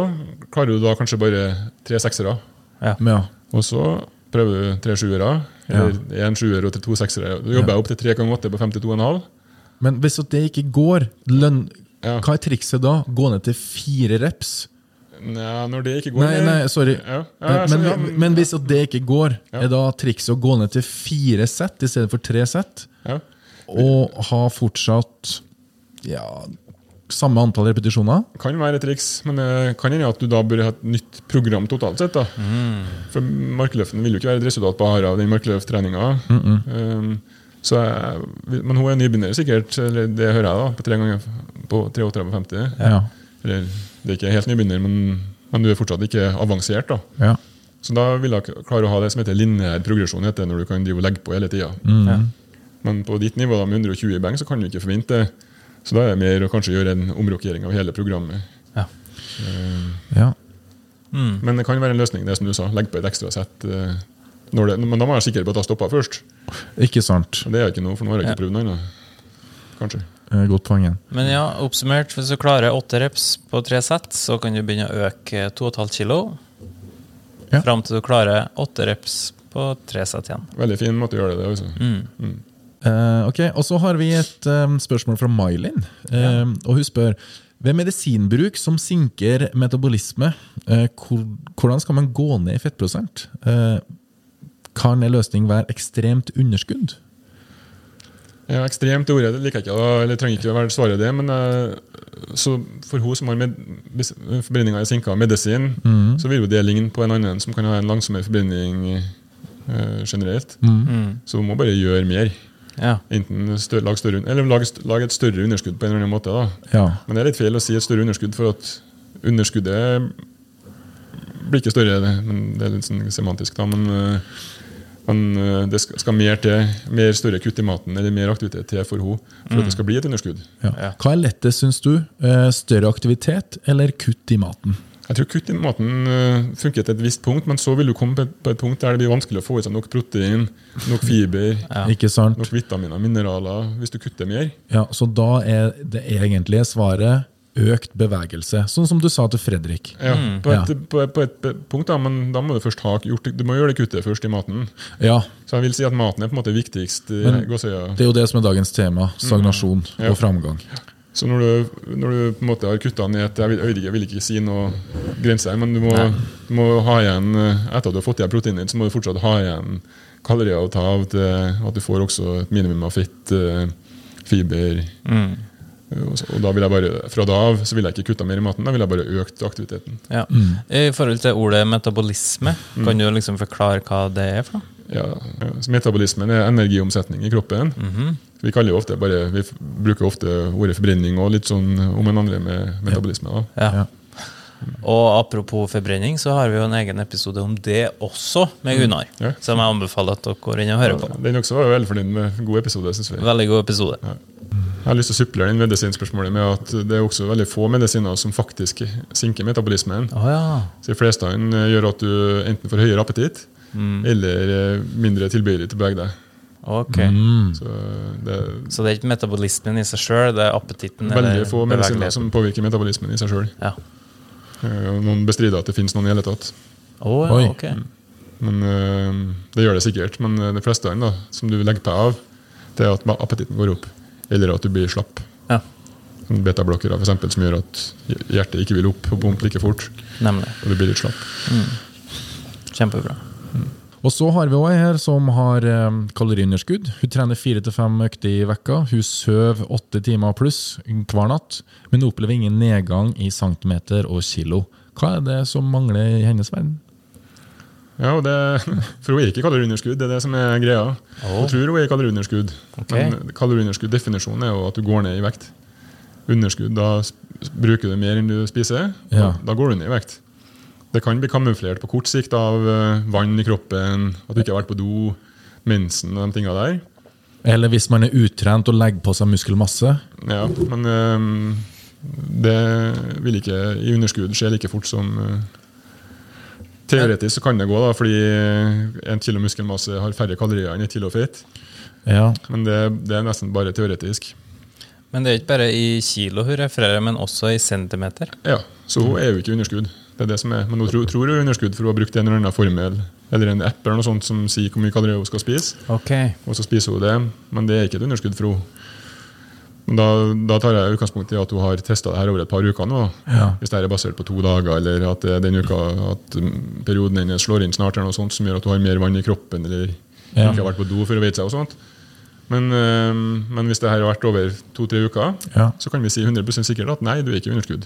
klarer du da kanskje bare tre seksere. ja. Og så prøver du tre sjuere, eller én sjuer og to seksere. Du jobber opp til tre ganger åtte på 52,5. Men hvis det ikke går, lønn, Ja. hva er trikset da? Gå ned til fire reps? Nei, når det ikke går Nei, nei, sorry. Ja, ja, men, ja, men, men hvis at det ikke går, Ja. er da trikset å gå ned til fire sett i stedet for tre sett? ja. Og ha fortsatt ja, samme antall repetisjoner? Kan være et triks, men det kan hende at du da bør ha et nytt program totalt sett. da. For markløften vil jo ikke være et resultat bare av den markløfttreninga. Mm -mm. um, men hun er nybegynner sikkert, eller det hører jeg da, på tre ganger på 3,8 50. Ja. Eller, det er ikke helt nybegynner, men, men du er fortsatt ikke avansert. da. ja. Så da vil jeg klare å ha det som heter lineær progresjon, heter det, når du kan drive og legge på hele tida. Ja. Men på ditt nivå da, med 120 i beng så kan du ikke forvente det. Så da er det mer å kanskje gjøre en omrokering av hele programmet. Ja. ja. Men det kan være en løsning, det som du sa. Legg på et ekstra sett. Uh, det, men da må jeg være sikker på at jeg stoppa først. Ikke sant. Og det er jeg ikke nå, for nå har jeg Ja. ikke prøvd noe annet. Kanskje. Eh, Godt poeng. Men ja, oppsummert, hvis du klarer åtte reps på tre sett, så kan du begynne å øke 2,5 kilo. Ja. Fram til du klarer åtte reps på tre sett igjen. Veldig fin måte å gjøre det det. Altså. Mm. Eh, ok, Og så har vi et um, spørsmål fra Mylin. Eh, Og hun spør ved medisinbruk som sinker metabolisme, uh, hvor, hvordan skal man gå ned i fettprosent? Eh, kan en løsning være ekstremt underskudd? Ja, ekstremt det ordet det liker jeg ikke. eller trenger ikke å være svaret det, men så for hun som har med, forbrenninga i sinka medisin, medisin, så vil jo det ligne på en annen som kan ha en langsommere forbrenning generelt. Mm. Så hun må bare gjøre mer. Ja. Enten større, lag, større, eller lag, st- lag et større underskudd på en eller annen måte. da. Ja. Men det er litt feil å si et større underskudd, for at underskuddet blir ikke større. det, Men det er litt sånn semantisk, da. Men, øh, men øh, det skal, skal mer til. Mer større kutt i maten eller mer aktivitet til for henne for at det skal bli et underskudd. Ja. Ja. Hva er lettest, syns du? Eh, Større aktivitet eller kutt i maten? Jeg tror kutt i maten øh, funker til et visst punkt, men så vil du komme på et, punkt der det blir vanskelig å få i seg nok protein, nok fiber, Ja. <laughs> Ikke sant? nok vitaminer, mineraler, hvis du kutter mer. Ja, Så da er det egentlige svaret økt bevegelse, sånn som du sa til Fredrik. Ja, på, et, Ja. På, et, på et punkt, da, men da må du først ha gjort Du må gjøre det kuttet først i maten. Ja, Så jeg vil si at maten er på en måte viktigst. Men- det er jo det som er dagens tema. Stagnasjon Ja. og framgang. Så når du, når du på en måte har kutta ned et Jeg vil, jeg vil, ikke, si noe grense her, men du må, du må ha igjen eh, Etter at du har fått i deg proteinet, så må du fortsatt ha igjen kalorier å ta av til at du får også et minimum av fett, eh, fiber Mm. og, da vil jeg bare, Fra da av så vil jeg ikke kutta mer i maten, da vil jeg bare økt aktiviteten. Ja. I forhold til ordet metabolisme, kan du liksom forklare hva det er for noe? Ja, så Metabolismen er energiomsetning i kroppen. Vi kaller jo ofte bare, vi bruker ofte ordet forbrenning og litt sånn om en andre med metabolisme. da. Ja. Ja. Og apropos forbrenning, så har vi jo en egen episode om det også, med Gunnar. Ja. Som jeg anbefaler at dere går inn og hører på. Den også var jo veldig fornøyd med god episode, synes vi. Veldig god episode. Jeg har lyst til å supplere den medisinspørsmålet med at det er også veldig få medisiner som faktisk sinker metabolismen. Oh, ja. Så De fleste av dem gjør at du enten får høyere appetitt eller eh, mindre tilbøyelig til å bevege deg. Ok. Mm. Så det er Så det er ikke metabolismen i seg sjøl, det er appetitten veldig få medisiner som påvirker metabolismen i seg sjøl. Ja. Noen bestrider at det finnes noen i hele tatt. Oh, ja, okay. Men eh, Det gjør det sikkert. Men eh, de fleste av dem da, som du legger på av, det er at appetitten går opp. Eller at du blir slapp. Ja, Sånn Betablokkere for eksempel, som gjør at hjertet ikke vil opp og pumpe like fort. nemlig. Og du blir litt slapp. Kjempebra. Og så har vi også ei her som har eh, kaloriunderskudd. Hun trener fire til fem økter i vekka. Hun sover åtte timer pluss hver natt, men opplever ingen nedgang i centimeter og kilo. Hva er det som mangler i hennes verden? Ja, og det, For hun er ikke kaloriunderskudd, det er det som er greia. Hun tror hun er i kaloriunderskudd. Okay. Men kaloriunderskudd-definisjonen er jo at du går ned i vekt. Underskudd, da bruker du mer enn du spiser. Ja. Da, da går du ned i vekt. Det kan bli kamuflert på kort sikt av eh, vann i kroppen, at du ikke har vært på do, mensen og de tinga der. Eller hvis man er utrent og legger på seg muskelmasse. Ja, men eh, det vil ikke i underskudd skje like fort som eh, Teoretisk så kan det gå, da, fordi en kilo muskelmasse har færre kalorier enn et kilo fett. Ja, Men det, det er nesten bare teoretisk. Men det er ikke bare i kilo hun refererer, men også i centimeter. Ja, Så hun er jo ikke i underskudd. Det er det som er. Men hun tror, tror hun er underskudd for hun har brukt en eller annen formel eller en app eller noe sånt som sier hvor mye kalorier hun skal spise. Okay. Og så spiser hun det, men det er ikke et underskudd for henne. Da, da tar jeg utgangspunkt i at hun har testa det her over et par uker nå. Ja. Hvis det er basert på to dager, eller at den uka at mm, perioden hennes slår inn snart, eller noe sånt som gjør at hun har mer vann i kroppen, eller Ja. ikke har vært på do for å veie seg og sånt. Men, øh, men hvis det her har vært over to-tre uker, Ja. så kan vi si 100% sikkert at nei, du er ikke i underskudd.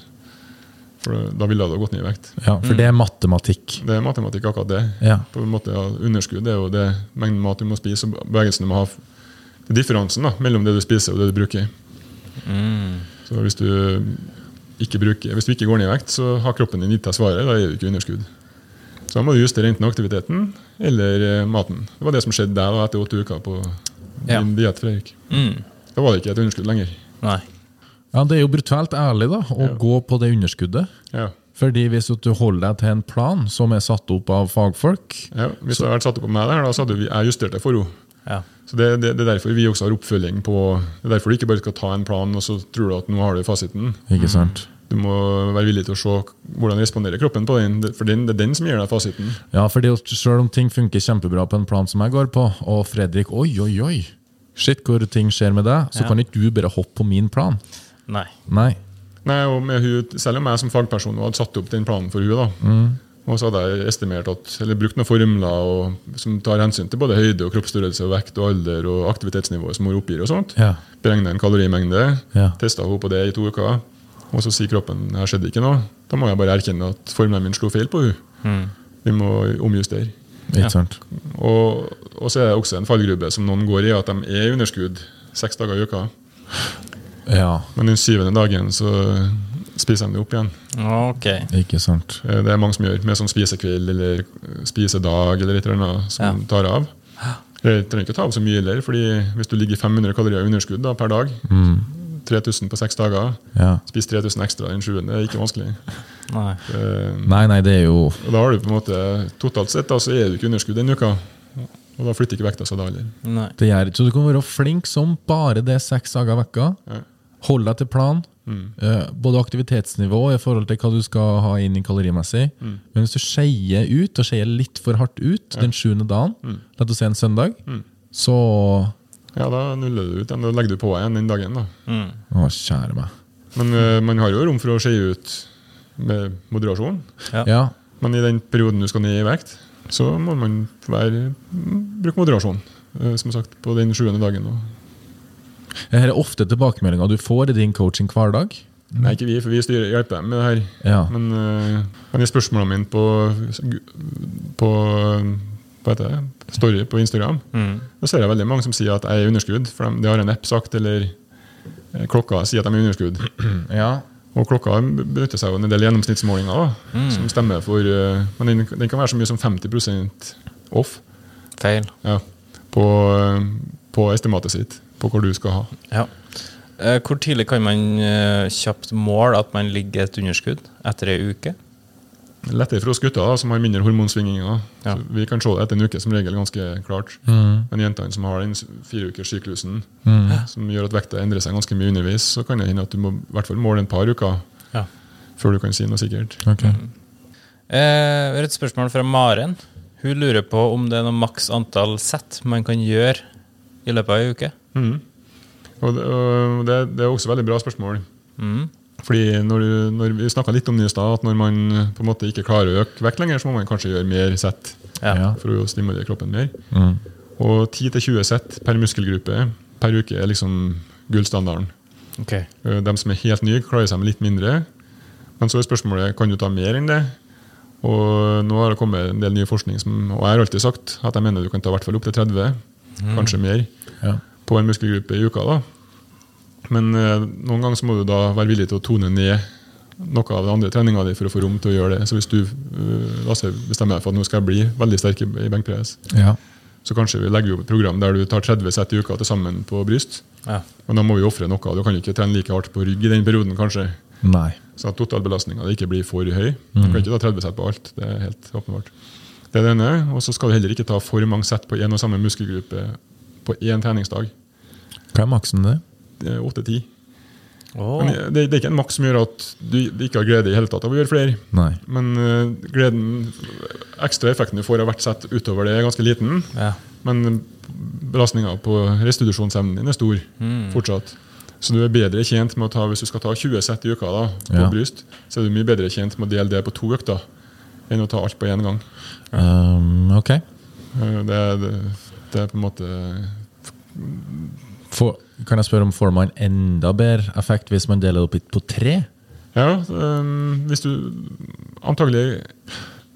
For da ville du ha gått ned i vekt. ja for det er matematikk. Det er matematikk, akkurat det. Ja. På en måte, ja, underskudd er jo det mengden mat du må spise, og bevegelsen du må ha. Det er differansen da, mellom det du spiser og det du bruker. Så hvis du, ikke bruker, hvis du ikke går ned i vekt, så har kroppen din gitt deg svaret. Da er du ikke underskudd. Så da må du justere enten aktiviteten eller eh, maten. Det var det som skjedde der da, etter åtte uker på Ja. din diett, Fredrik. Mm. Da var det ikke et underskudd lenger. Nei. Ja, det er jo brutalt ærlig da, å Ja. gå på det underskuddet. Ja. Fordi hvis du holder deg til en plan som er satt opp av fagfolk, Ja, hvis det hadde vært satt opp av meg der, da, så hadde vi, jeg justert det for henne. Ja. Så det, det, det er derfor vi også har oppfølging på Det er derfor du ikke bare skal ta en plan og så tror du at nå har du fasiten. ikke sant? Du må være villig til å se hvordan responderer kroppen på den, for den, det er den som gir deg fasiten. Ja, fordi selv om ting funker kjempebra på en plan som jeg går på, og Fredrik, oi, oi, oi, shit, hvor ting skjer med deg, så Ja. kan ikke du bare hoppe på min plan. Nei. Nei. Nei, og med hun, Selv om jeg som fagperson hadde satt opp den planen for henne, mm. og så hadde jeg estimert at, eller brukt noen formler og, som tar hensyn til både høyde, og kroppsstørrelse, og vekt, og alder og aktivitetsnivå som hun oppgir. og sånt. Ja. Beregna en kalorimengde, Ja. testa hun på det i to uker, og så sier kroppen her skjedde ikke noe. Da må jeg bare erkjenne at formelen min slo feil på hun. Vi må omjustere. Sant? Og, og så er det også en fallgrube som noen går i, at de er i underskudd seks dager i uka. Ja, Men den syvende dagen så spiser de det opp igjen. Ok. ikke sant. Eh, Det er mange som gjør med sånn spisekveld eller spisedag eller et eller annet som Ja. tar av. Det trenger ikke ta av så mye heller, fordi hvis du ligger 500 kalorier i underskudd da, per dag, 3000 på seks dager, Ja. spis 3000 ekstra den sjuende, det er ikke vanskelig. Nei. Uh, Nei, nei, det er jo Og da har du på en måte, Totalt sett da, så er du ikke i underskudd den uka. Og da flytter ikke vekta seg da heller. Nei. det gjør, Så du kan være flink som bare det seks dager i vekka. Ja. Hold deg til plan. Eh, både aktivitetsnivå i forhold til hva du skal ha inn i kalorimessig. Men hvis du skeier ut, og skeier litt for hardt ut den sjuende dagen, la oss si en søndag, så Ja, da nuller du ut igjen. Da legger du på igjen den dagen. da. Mm. Å, kjære meg. Men uh, man har jo rom for å skeie ut med moderasjon. Ja. Men i den perioden du skal ned i vekt, så må man være, mm, bruke moderasjon. Uh, Som sagt, på den sjuende dagen. da. Dette er ofte tilbakemeldinger du får i din coaching hver dag. Nei, ikke vi, for vi styrer, hjelper dem med det her. Ja. Men, uh, men i spørsmålene mine på, på hva heter det? Story på Instagram, Mm. da ser jeg veldig mange som sier at jeg er i underskudd. For de, de har en app sagt, eller eh, klokka sier at de er i underskudd. <clears throat> ja. Og klokka benytter seg av en del gjennomsnittsmålinger da, som stemmer for uh, Men den, den kan være så mye som 50% off Feil. ja, på, eh, på estimatet sitt. På hvor du skal ha. Ja. Eh, Hvor tidlig kan man eh, kjapt måle at man ligger i et underskudd? Etter ei uke? Lettere for oss gutter som har mindre hormonsvingninger. Ja. Vi kan se det etter en uke som regel ganske klart. Men jentene som har den fireukerssyklusen, som gjør at vekta endrer seg ganske mye underveis, så kan det hende at du må i hvert fall måle en par uker Ja. før du kan si noe sikkert. Ok. Eh, et spørsmål fra Maren. Hun lurer på om det er noe maks antall sett man kan gjøre i løpet av ei uke. Mhm. Og det, og det, det er også veldig bra spørsmål. Mm. Fordi når, du, når Vi snakka litt om det i stad, at når man på en måte ikke klarer å øke vekt lenger, så må man kanskje gjøre mer sett Ja. For å stimulere kroppen mer. Mm. Og 10-20 sett per muskelgruppe per uke er liksom gullstandarden. Ok. Eh, De som er helt nye, klarer seg med litt mindre. Men så er spørsmålet kan du ta mer enn det. Og nå har det kommet en del ny forskning, som, og jeg har alltid sagt at jeg mener du kan ta i hvert fall opp til 30, kanskje mer, Ja. På en muskelgruppe i uka. da. Men eh, noen ganger så må du da være villig til å tone ned noe av den andre treninga di for å få rom til å gjøre det. Så hvis du Lasse, bestemmer deg for at nå skal jeg bli veldig sterk i i benkpress, Ja. så kanskje vi legger opp et program der du tar 30 sett i uka til sammen på bryst. Ja. Men da må vi ofre noe. Du kan ikke trene like hardt på rygg i den perioden, kanskje. Nei. Så at totalbelastninga ikke blir for høy. Du kan ikke ta 30 sett på alt. Det er helt åpenbart. Det er det ene. Og så skal du heller ikke ta for mange sett på én og samme muskelgruppe på én treningsdag. Hva er maksen det? Er 8-10. Men det, det er ikke en maks som gjør at du ikke har glede i hele tatt av å gjøre flere. Nei. Men uh, gleden, ekstra effekten du får av hvert sett utover det, er ganske liten. Ja. Men belastninga på restitusjonsevnen din er stor fortsatt. Så du er bedre tjent med å ta, hvis du skal ta 20 sett i uka da, på Ja. bryst, så er du mye bedre tjent med å dele det på to økter enn å ta alt på én gang. Um, ok. Uh, Det, er- det, det er på en måte For, kan jeg spørre om får man enda bedre effekt hvis man deler det opp i- på tre? Ja, um, hvis du Antagelig,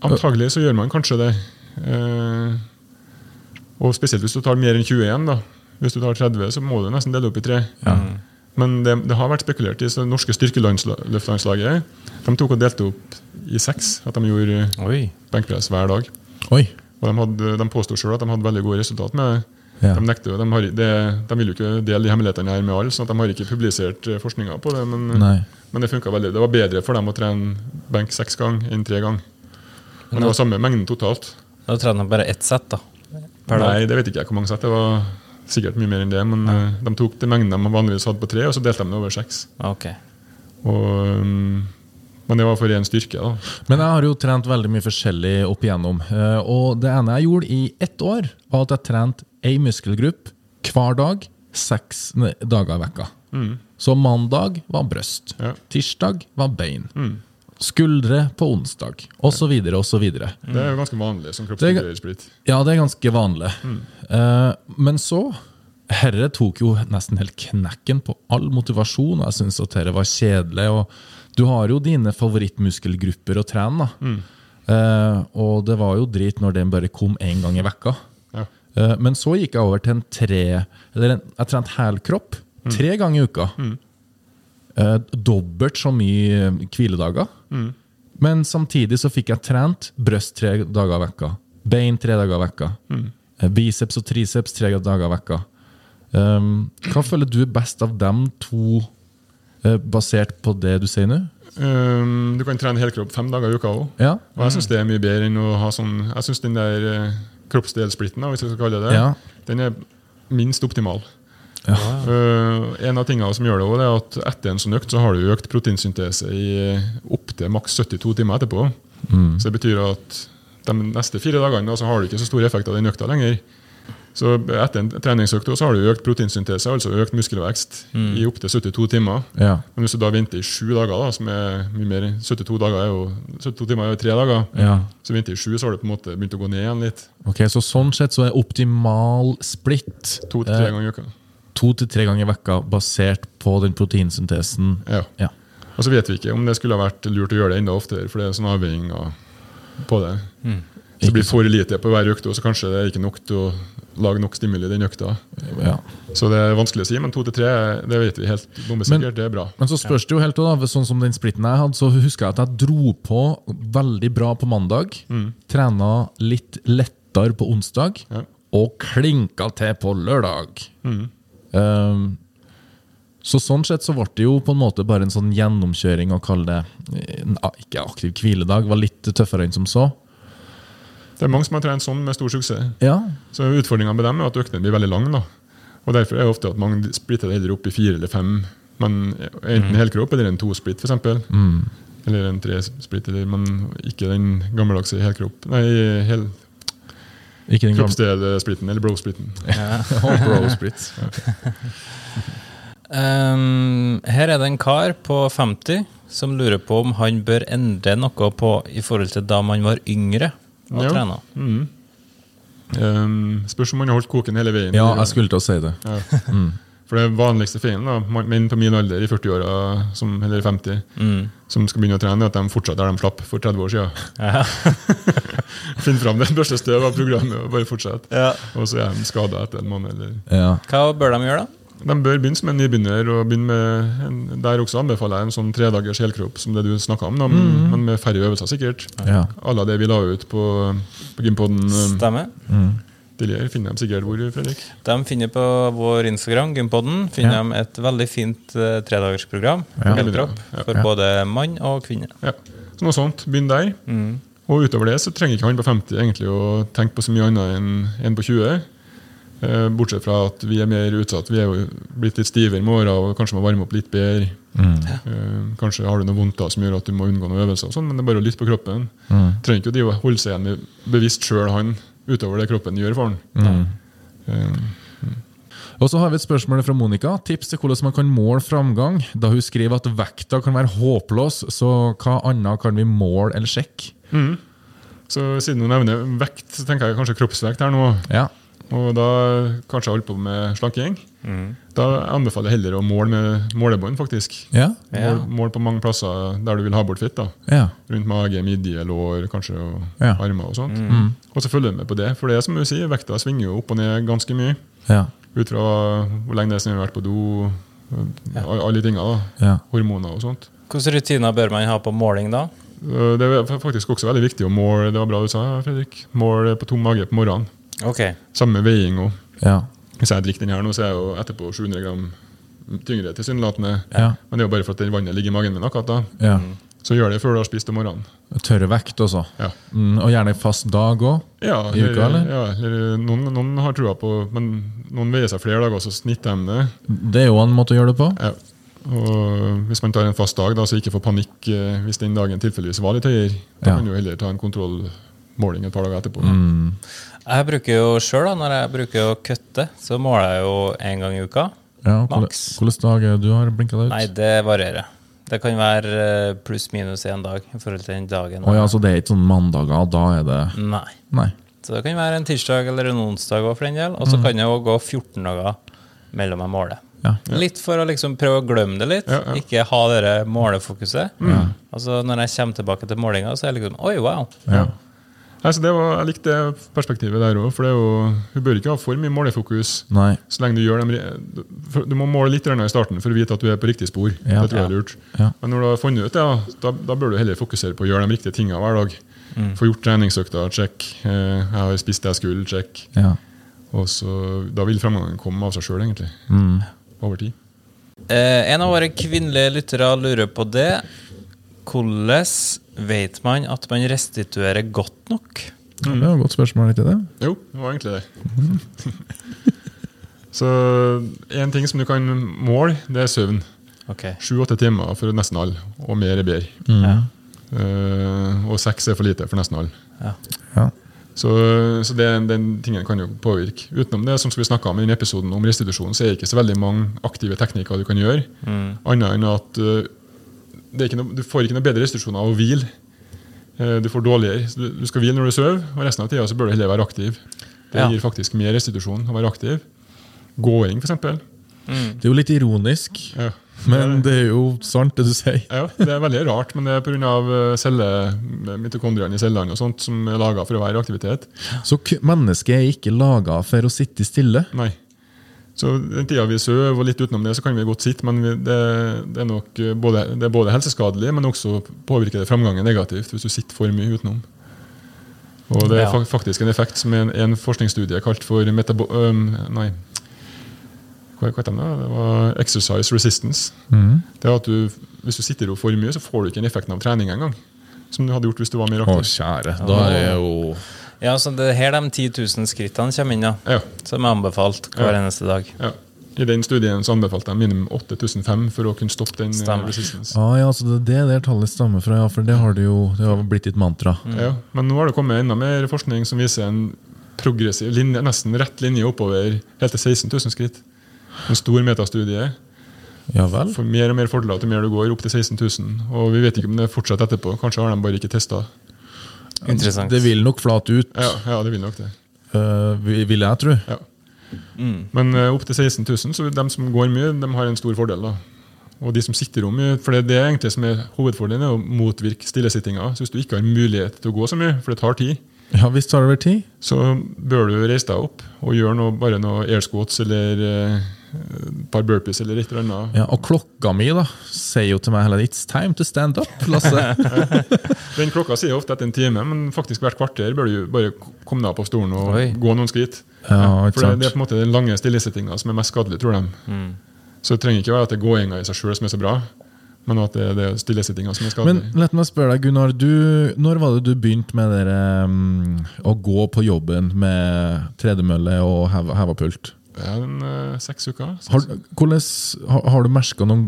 antagelig så gjør man kanskje det. Uh, og spesielt hvis du tar mer enn 21. da. Hvis du tar 30, så må du nesten dele opp i tre. Men det, det har vært spekulert i så det norske styrkeløftlandslaget. De tok og delte opp i seks. At de gjorde Oi. benkpress hver dag. Oi. Og de, hadde, de påstod sjøl at de hadde veldig gode resultat med. Ja. De, nekter, de, har, det, de vil jo ikke dele de hemmelighetene her med alle, så de har ikke publisert eh, forskninga på det. Men, men det funka veldig. Det var bedre for dem å trene benk seks ganger enn tre ganger. Men det var samme mengden totalt. Da trente de bare ett sett, da. Per. Nei, det vet ikke jeg hvor mange sett. Det var sikkert mye mer enn det. Men ja. de tok den mengden de vanligvis hadde på tre, og så delte de det over seks. Okay. Og, um, men det var for én styrke. da. Men jeg har jo trent veldig mye forskjellig opp igjennom. Eh, Og det ene jeg gjorde i ett år, var at jeg trente ei muskelgruppe hver dag seks dager i vekka. Så mandag var bryst. Ja. Tirsdag var bein. Skuldre på onsdag, osv., osv. Det er jo ganske vanlig som er- Ja, det er ganske vanlig. Eh, men så Herre tok jo nesten helt knekken på all motivasjon, jeg syntes at dette var kjedelig. og Du har jo dine favorittmuskelgrupper å trene. da. Eh, og det var jo drit når den bare kom én gang i vekka. Ja. Eh, men så gikk jeg over til en tre Eller en, jeg trente helkropp tre ganger i uka. Eh, dobbelt så mye hviledager. Men samtidig så fikk jeg trent bryst tre dager i vekka. Bein tre dager i vekka. Eh, Biceps og triceps tre dager i vekka. Um, hva føler du er best av dem to, eh, basert på det du sier nå? Um, du kan trene helkropp fem dager i uka òg. Ja. Og jeg syns det er mye bedre enn å ha sånn Jeg syns den der eh, kroppsdelsplitten, hvis jeg skal kalle det det, Ja. den er minst optimal. Uh, en av tingene som gjør det også, det er at etter en sånn økt så har du økt proteinsyntese i opptil maks 72 timer etterpå. Så det betyr at de neste fire dagene da, så har du ikke så stor effekt av den økta lenger. Så etter en treningsøkt så har du økt proteinsyntese, altså økt muskelvekst, i opptil 72 timer. Ja. Men hvis du da venter i sju dager, da, som er mye mer 72, dager er jo, 72 timer er jo tre dager, Ja. så venter i sju, så har du på en måte begynt å gå ned igjen litt. Ok, Så sånn sett så er optimal splitt To til tre eh, ganger i uka. to til tre ganger i vekka basert på den proteinsyntesen. Ja. Ja. Og så vet vi ikke om det skulle ha vært lurt å gjøre det enda oftere, for det er sånn avveininger på det. Så det blir for lite på hver økt, og så kanskje det er ikke nok til å lage nok stimuli den økta. Ja. Så det er vanskelig å si, men to til tre det vet vi helt bombesikkert. Det er bra. Men så spørs det jo helt da, sånn som den splitten jeg hadde, så husker jeg at jeg dro på veldig bra på mandag, trena litt lettere på onsdag, Ja. og klinka til på lørdag. Um, så sånn sett så ble det jo på en måte bare en sånn gjennomkjøring å kalle det en, ikke aktiv hviledag, var litt tøffere enn som så. Det er mange som har trent sånn med stor suksess. Ja, Så Utfordringa med dem er at øktene blir veldig lange. da. Og Derfor er det ofte at mange splitter det heller opp i fire eller fem. Men Enten helkropp eller en to-split, f.eks. Mm. Eller en tre-split, men ikke den gammeldagse helkropp. Nei, hel, ikke den gamle kroppsdelsplitten eller bro-splitten. oh, bro split. um, her er det en kar på 50 som lurer på om han bør endre noe på i forhold til da man var yngre og Ja. trena. Um, spørs om man har holdt koken hele veien. Ja, jeg skulle til å si det. <laughs> For det vanligste feilen, da, menn på min alder i 40-åra, som- eller 50, som skal begynne å trene, er at de fortsetter der de slapp for 30 år siden. Ja. <laughs> Finn fram det børste støv av programmet og bare fortsett. Ja. Og så er de skada etter en måned. Eller. Ja. Hva bør de gjøre, da? De bør begynne som en nybegynner. og begynne med en, Der også anbefaler jeg en sånn tredagers helkropp, som det du snakka om, da, men, men med færre øvelser, sikkert. Ja. Alle det vi la ut på, på Gympoden eh, Stemmer. tidligere, finner de sikkert hvor, Fredrik? De finner på vår Instagram, Gympodden, finner Ja. de et veldig fint uh, tredagersprogram Ja. helkropp Ja. for Ja. både mann og kvinne. Ja, så noe sånt. Begynn der. Og utover det så trenger ikke han på 50 egentlig å tenke på så mye annet enn en på 20. Eh, bortsett fra at vi er mer utsatt. Vi er jo blitt litt stivere med åra og kanskje må varme opp litt bedre. Mm. kanskje har du noe vondt da som gjør at du må unngå noen øvelser, og sånn, men det er bare å lytte på kroppen. Trenger ikke å holde seg igjen med bevisst sjøl han utover det kroppen gjør for han. Eh, Og så har vi et spørsmål fra Monica. Tips til hvordan man kan måle framgang. Da hun skriver at vekta kan være håpløs, så hva annet kan vi måle eller sjekke? så siden hun nevner vekt, så tenker jeg kanskje kroppsvekt her nå. Ja. Og da kanskje holdt på med slanking. Da anbefaler jeg heller å måle med målebånd, faktisk. Ja. Mål, mål på mange plasser der du vil ha bort fett. da. ja. Rundt mage, midje, lår, kanskje og Ja. armer og sånt. Og så følger du med på det. For det er som du sier, vekta svinger jo opp og ned ganske mye. Ja. Ut fra hvor lenge det er siden vi har vært på do, alle alle de tinga. da. Ja. Hormoner og sånt. Hvilke rutiner bør man ha på måling da? Øh, Det er faktisk også veldig viktig å måle det var bra du sa, Fredrik, måle på tom mage på morgenen. Ok. Samme med veiing òg. Ja. Hvis jeg drikker den her nå, så er jeg jo etterpå 700 gram tyngre tilsynelatende. Ja. Men det er jo bare for at vannet ligger i magen min akkurat da. ja. Så gjør det før du har spist om morgenen. Tørre vekt også. Ja. Mm, og gjerne fast dag òg. Ja, I uka, eller? Ja, eller noen, noen har trua på Men noen veier seg flere dager, så snitter de det. Det er jo en måte å gjøre det på. Ja. Og hvis man tar en fast dag, da, så ikke får panikk eh, hvis den dagen tilfeldigvis var litt høyere, da Ja. kan du heller ta en kontrollmåling et par dager etterpå. Mm. Jeg bruker jo sjøl, når jeg bruker å kutte, så måler jeg jo én gang i uka. Ja, hvilken Maks. dag er du har blinka deg ut? Nei, det varierer. Det kan være pluss-minus én dag i forhold til den dagen. Oh, ja, så det er ikke sånn mandager, da er det Nei. Nei. Så det kan være en tirsdag eller en onsdag òg, for den del. Og så kan det jo gå 14 dager mellom jeg måler. Ja. Litt for å liksom prøve å glemme det litt. Ja, ja. Ikke ha det målefokuset. Altså Når jeg kommer tilbake til målinga, så er jeg liksom Oi, wow. Ja. Nei, så det var, jeg likte det perspektivet der òg. For er jo, du bør ikke ha for mye målefokus. Nei. Så lenge Du gjør dem, du- må måle litt i starten for å vite at du er på riktig spor. Ja. det tror jeg er lurt. Ja. Men når du har funnet ut det, da, da, da bør du heller fokusere på å gjøre de riktige tingene hver dag. Få gjort treningsøkta, check. Eh, Jeg har spist det jeg skulle, check. Ja. Og så, Da vil fremgangen komme av seg sjøl, egentlig. Mm. Over tid. Eh, en av våre kvinnelige lyttere lurer på det. Hvordan vet man at man restituerer godt nok? Det var et godt spørsmål, ikke det? Jo, det var egentlig det. <laughs> så en ting som du kan måle, det er søvn. Sju-åtte timer for nesten alle, og mer er bedre. Ja. Uh, og seks er for lite for nesten alle. Ja. Ja. Så, så det, den tingen kan jo påvirke. Utenom det som vi snakka om i denne episoden om restitusjon, så er det ikke så veldig mange aktive teknikker du kan gjøre. Annet enn at ikke noe, du får ikke noe bedre restitusjon av å hvile. Eh, Du får dårligere. Du du skal hvile når du sover, og resten av tida bør du heller være aktiv. Det Ja. gir faktisk mer restitusjon å være aktiv. Gåing, f.eks. Det er jo litt ironisk, Ja. men det er jo sant, det du sier. Ja, det er veldig rart, men det er pga. celle, mitokondriene i cellene og sånt som er laga for å være i aktivitet. Så mennesket er ikke laga for å sitte stille. Nei. Så den tida vi sover og litt utenom det, så kan vi godt sitte, men vi, det, det, er nok eh, både, det er både helseskadelig, men også påvirker det framgangen negativt hvis du sitter for mye utenom. Og det er faktisk en effekt som en, en forskningsstudie kalt for metabo... Um, nei. Hva hva heter det? Det var exercise resistance. Det er at du, Hvis du sitter i ro for mye, så får du ikke den effekten av trening engang. Som du hadde gjort hvis du var mer Å, aktiv. kjære. Da er jo Ja, så det er her de 10 000 skrittene kommer inn, ja. Ja, Som er anbefalt hver Ja. eneste dag. ja. I den studien så anbefalte de minimum 8500 for å kunne stoppe den eh, Stemmer. resistance. ah, ja, så det er det der tallet stammer fra, ja, for det har det jo det har blitt ditt mantra. Ja, men nå har det kommet enda mer forskning som viser en progressiv linje, nesten rett linje oppover helt til 16 000 skritt. En stor metastudie. Ja vel? For mer og mer fordeler til mer du går, opp til 16 000. Og vi vet ikke om det fortsetter etterpå. Kanskje har de bare ikke testa. Interessant. Det vil nok flate ut, Ja, ja, det vil nok det. øh, vil vil jeg tro. Ja. Men uh, opp til 16 000, så de som går mye, de har en stor fordel. da. Og de som sitter om mye, for det, det er egentlig som er hovedfordelen, er å motvirke stillesittinga. Så hvis du ikke har mulighet til å gå så mye, for det tar tid, Ja visst tar det vel tid? så bør du reise deg opp og gjøre noe, bare noe air squats eller eh, par burpees eller et eller annet. Ja, Og klokka mi da sier jo til meg tiden It's time to stand up, Lasse. <laughs> Den klokka sier ofte etter en time, men faktisk hvert kvarter bør du bare komme deg opp av stolen og Oi. gå noen skritt. Ja, ikke For det, det er på en måte den lange stillesittinga som er mest skadelig, tror de. Så det trenger ikke være at det er gåinga i seg sjøl som er så bra, men at det er det stillesittinga som er skadelig. Men la meg spørre deg, Gunnar. Du, når var det du begynte med dere, um, å gå på jobben med tredemølle og heva, heva pult? Ja, en, uh, seks uker. Seks. Har, hvordan, har, har du merka noen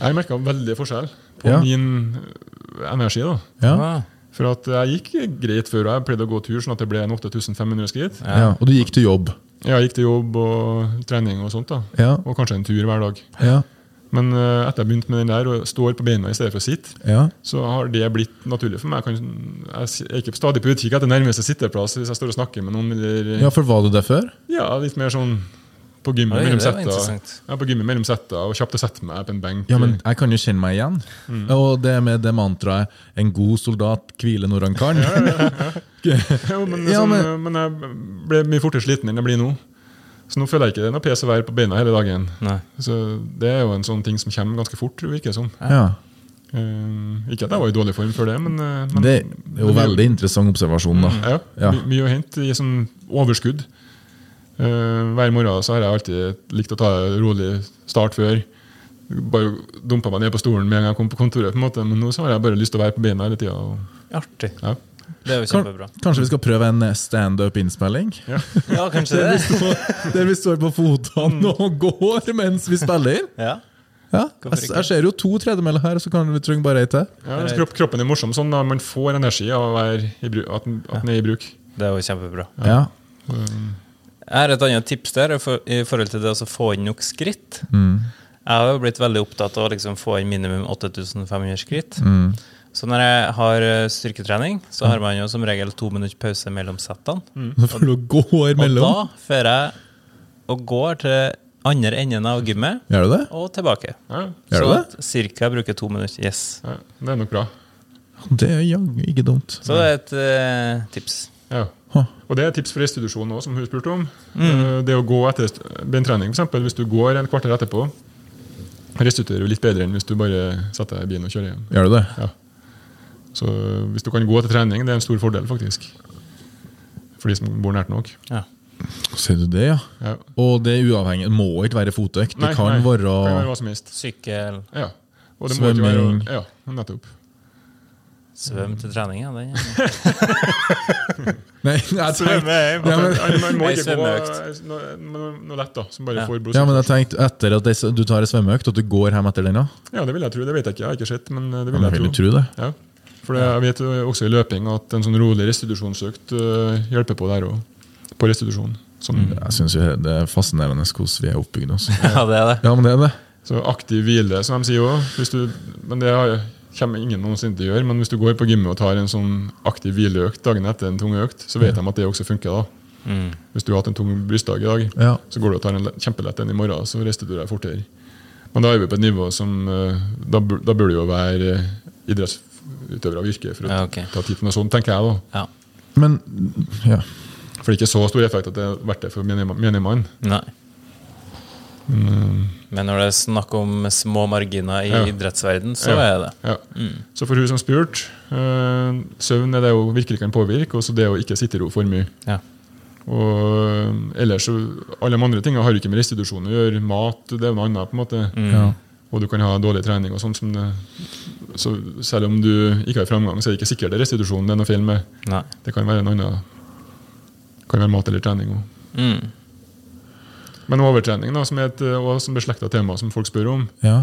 Jeg merka veldig forskjell på Ja. min eh, energi. da. ja? Ah, For at jeg gikk greit før, og jeg pleide å gå tur sånn at det ble en 8500 skritt. Ja. Og du gikk til jobb? Ja, Jeg gikk til jobb og trening og sånt, da. Ja. og kanskje en tur hver dag. Ja. Men uh, etter jeg begynte med den der og står på beina i stedet for å sitte, ja. så har det blitt naturlig for meg. Jeg, kan, jeg er ikke stadig på utkikk etter nærmeste sitteplass hvis jeg står og snakker med noen. Eller, ja, for var du der før? ja, litt mer sånn på gymmet mellom setta. Ja, på gymmet mellom setta og kjapt å sette meg på en benk. Ja, men Jeg kan jo kjenne meg igjen. Og det med det mantraet 'en god soldat hviler når han kan'. <laughs> Jo, men, Ja, sånn, men- men jeg ble mye fortere sliten enn jeg blir nå. Så nå føler jeg ikke det er noe pes å være på beina hele dagen. nei. Så Det er jo en sånn ting som kommer ganske fort, virker det som. Ja. Uh, ikke at jeg var i dårlig form før det, men, uh, men Det er jo veldig interessant observasjon, da. Ja, Ja. my- mye å hente i sånn overskudd. Uh, hver morgen så har jeg alltid likt å ta en rolig start før. Bare dumpa meg ned på stolen med en gang jeg kom på kontoret. på en måte Men nå så har jeg bare lyst til å være på beina hele tida. og- Artig. Ja. Det er jo kjempebra. kanskje vi skal prøve en standup-innspilling? <laughs> Ja, kanskje det. Der vi står på fotene og går mens vi spiller inn? Ja. Ja, jeg, jeg ser jo to tredemøller her, så kan vi trenger bare ei til. Ja, kropp, kroppen er morsom sånn. at Man får energi av å være i bruk, at, den- at den er i bruk. Det er jo kjempebra. Ja. Jeg har et annet tips der i for- i forhold til det å få inn nok skritt. Mm. Jeg har jo blitt veldig opptatt av å liksom få inn minimum 8500 skritt. Mm. Så når jeg har eh, styrketrening, så har man jo som regel to minutter pause mellom settene. Mm. <laughs> du gå Og da fører jeg og går til andre enden av gymmet Gjør du det? og tilbake. Ja, Gjør Så du det? cirka bruker to minutter. Yes. ja, det er nok bra. Det er jaggu ikke dumt. Så det er et uh, tips. Ja. Og det er et tips for restitusjon òg, som hun spurte om. Mm. Det å gå etter bentrening, f.eks. Hvis du går en kvarter etterpå, restituerer du litt bedre enn hvis du bare setter deg i bilen og kjører hjem. Gjør du det? Ja. Så hvis du kan gå etter trening, det er en stor fordel, faktisk. For de som bor nært nok. Ja. Ser du det, ja? Ja. Og det er uavhengig. Det må ikke være fotøkt. Det kan nei, være hva som helst. Sykkel, Ja. Og det må ikke være Svømming. Ja, nettopp. svøm til trening. Ja, den, ja. <laughs> Nei, jeg tenkte, hjem. Ja, Man, må ikke gå noe, lett, da. Som bare Ja. får ja, men jeg tenkte etter at du tar ei svømmeøkt, at du går hjem etter den? da? Ja, det vil jeg tro. Det vet jeg ikke, jeg har ikke sett, men eh, det vil jeg jeg tro. tro det. Ja. For det, jeg vet også i løping at en sånn rolig restitusjonsøkt øh, hjelper på der òg. På restitusjon. Sånn, Jeg syns det er fascinerende hvordan vi er oppbygd. Også. <laughs> ja, det er det. Ja, men det er det. Så aktiv hvile, som de sier òg. Men det har- kommer ingen noensinne til å gjøre. Men hvis du går på gymmet og tar en sånn aktiv hvileøkt dagen etter en tung økt, så vet de at det også funker. da. Mm. Hvis du har hatt en tung brystdag i dag, Ja. så går du og tar en kjempelett en i morgen, så restituerer du deg fortere. Men da er vi på et nivå som øh, Da, da bør det jo være øh, av yrke for å Ja, okay. ta tid på noe sånt, tenker jeg. da. Ja. Men ja. For det er ikke så stor effekt at det er verdt det for menig menig mann. Nei. Men når det er snakk om små marginer i Ja. idrettsverden, så Ja. er det Ja. Mm. Så for hun som spurte, øh, søvn er det hun virkelig kan påvirke, og så det å ikke sitte i ro for mye. Ja. Og øh, ellers så Alle de andre tingene har jo ikke med restitusjon å gjøre. Mat det er noe annet. på en måte Mm. ja. Og du kan ha dårlig trening. og sånt som det Så selv om du ikke har framgang, så er det ikke sikkert det er restitusjonen det er noe feil med. Nei. Det kan være en annen kan være mat eller trening òg. Mm. Men overtrening, da, som er et øh, også beslekta tema som folk spør om, ja.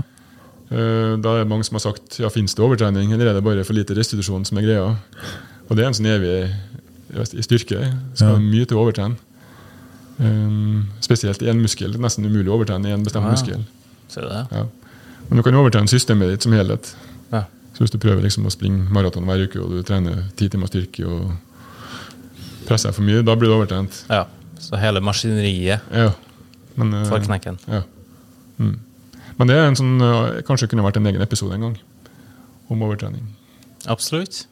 Eh, Da er det mange som har sagt ja, finnes det overtrening, eller er det bare for lite restitusjon som er greia. Og det er en sånn evig i styrke. Skal Ja. mye til å overtrene. Um, spesielt i en muskel. Det er nesten umulig å overtrene i en bestemt Ah, ja. muskel. Ser du det? Ja. Men du kan overtrene systemet ditt som helhet. Ja. Så hvis du prøver liksom å springe maraton hver uke, og du trener ti timer styrke og presser deg for mye, da blir du overtrent. ja. Så hele maskineriet Ja. Men, eh, får knekken. Ja. Mm. Men det er en sånn, eh, kanskje kunne vært en egen episode en gang om overtrening. Absolutt.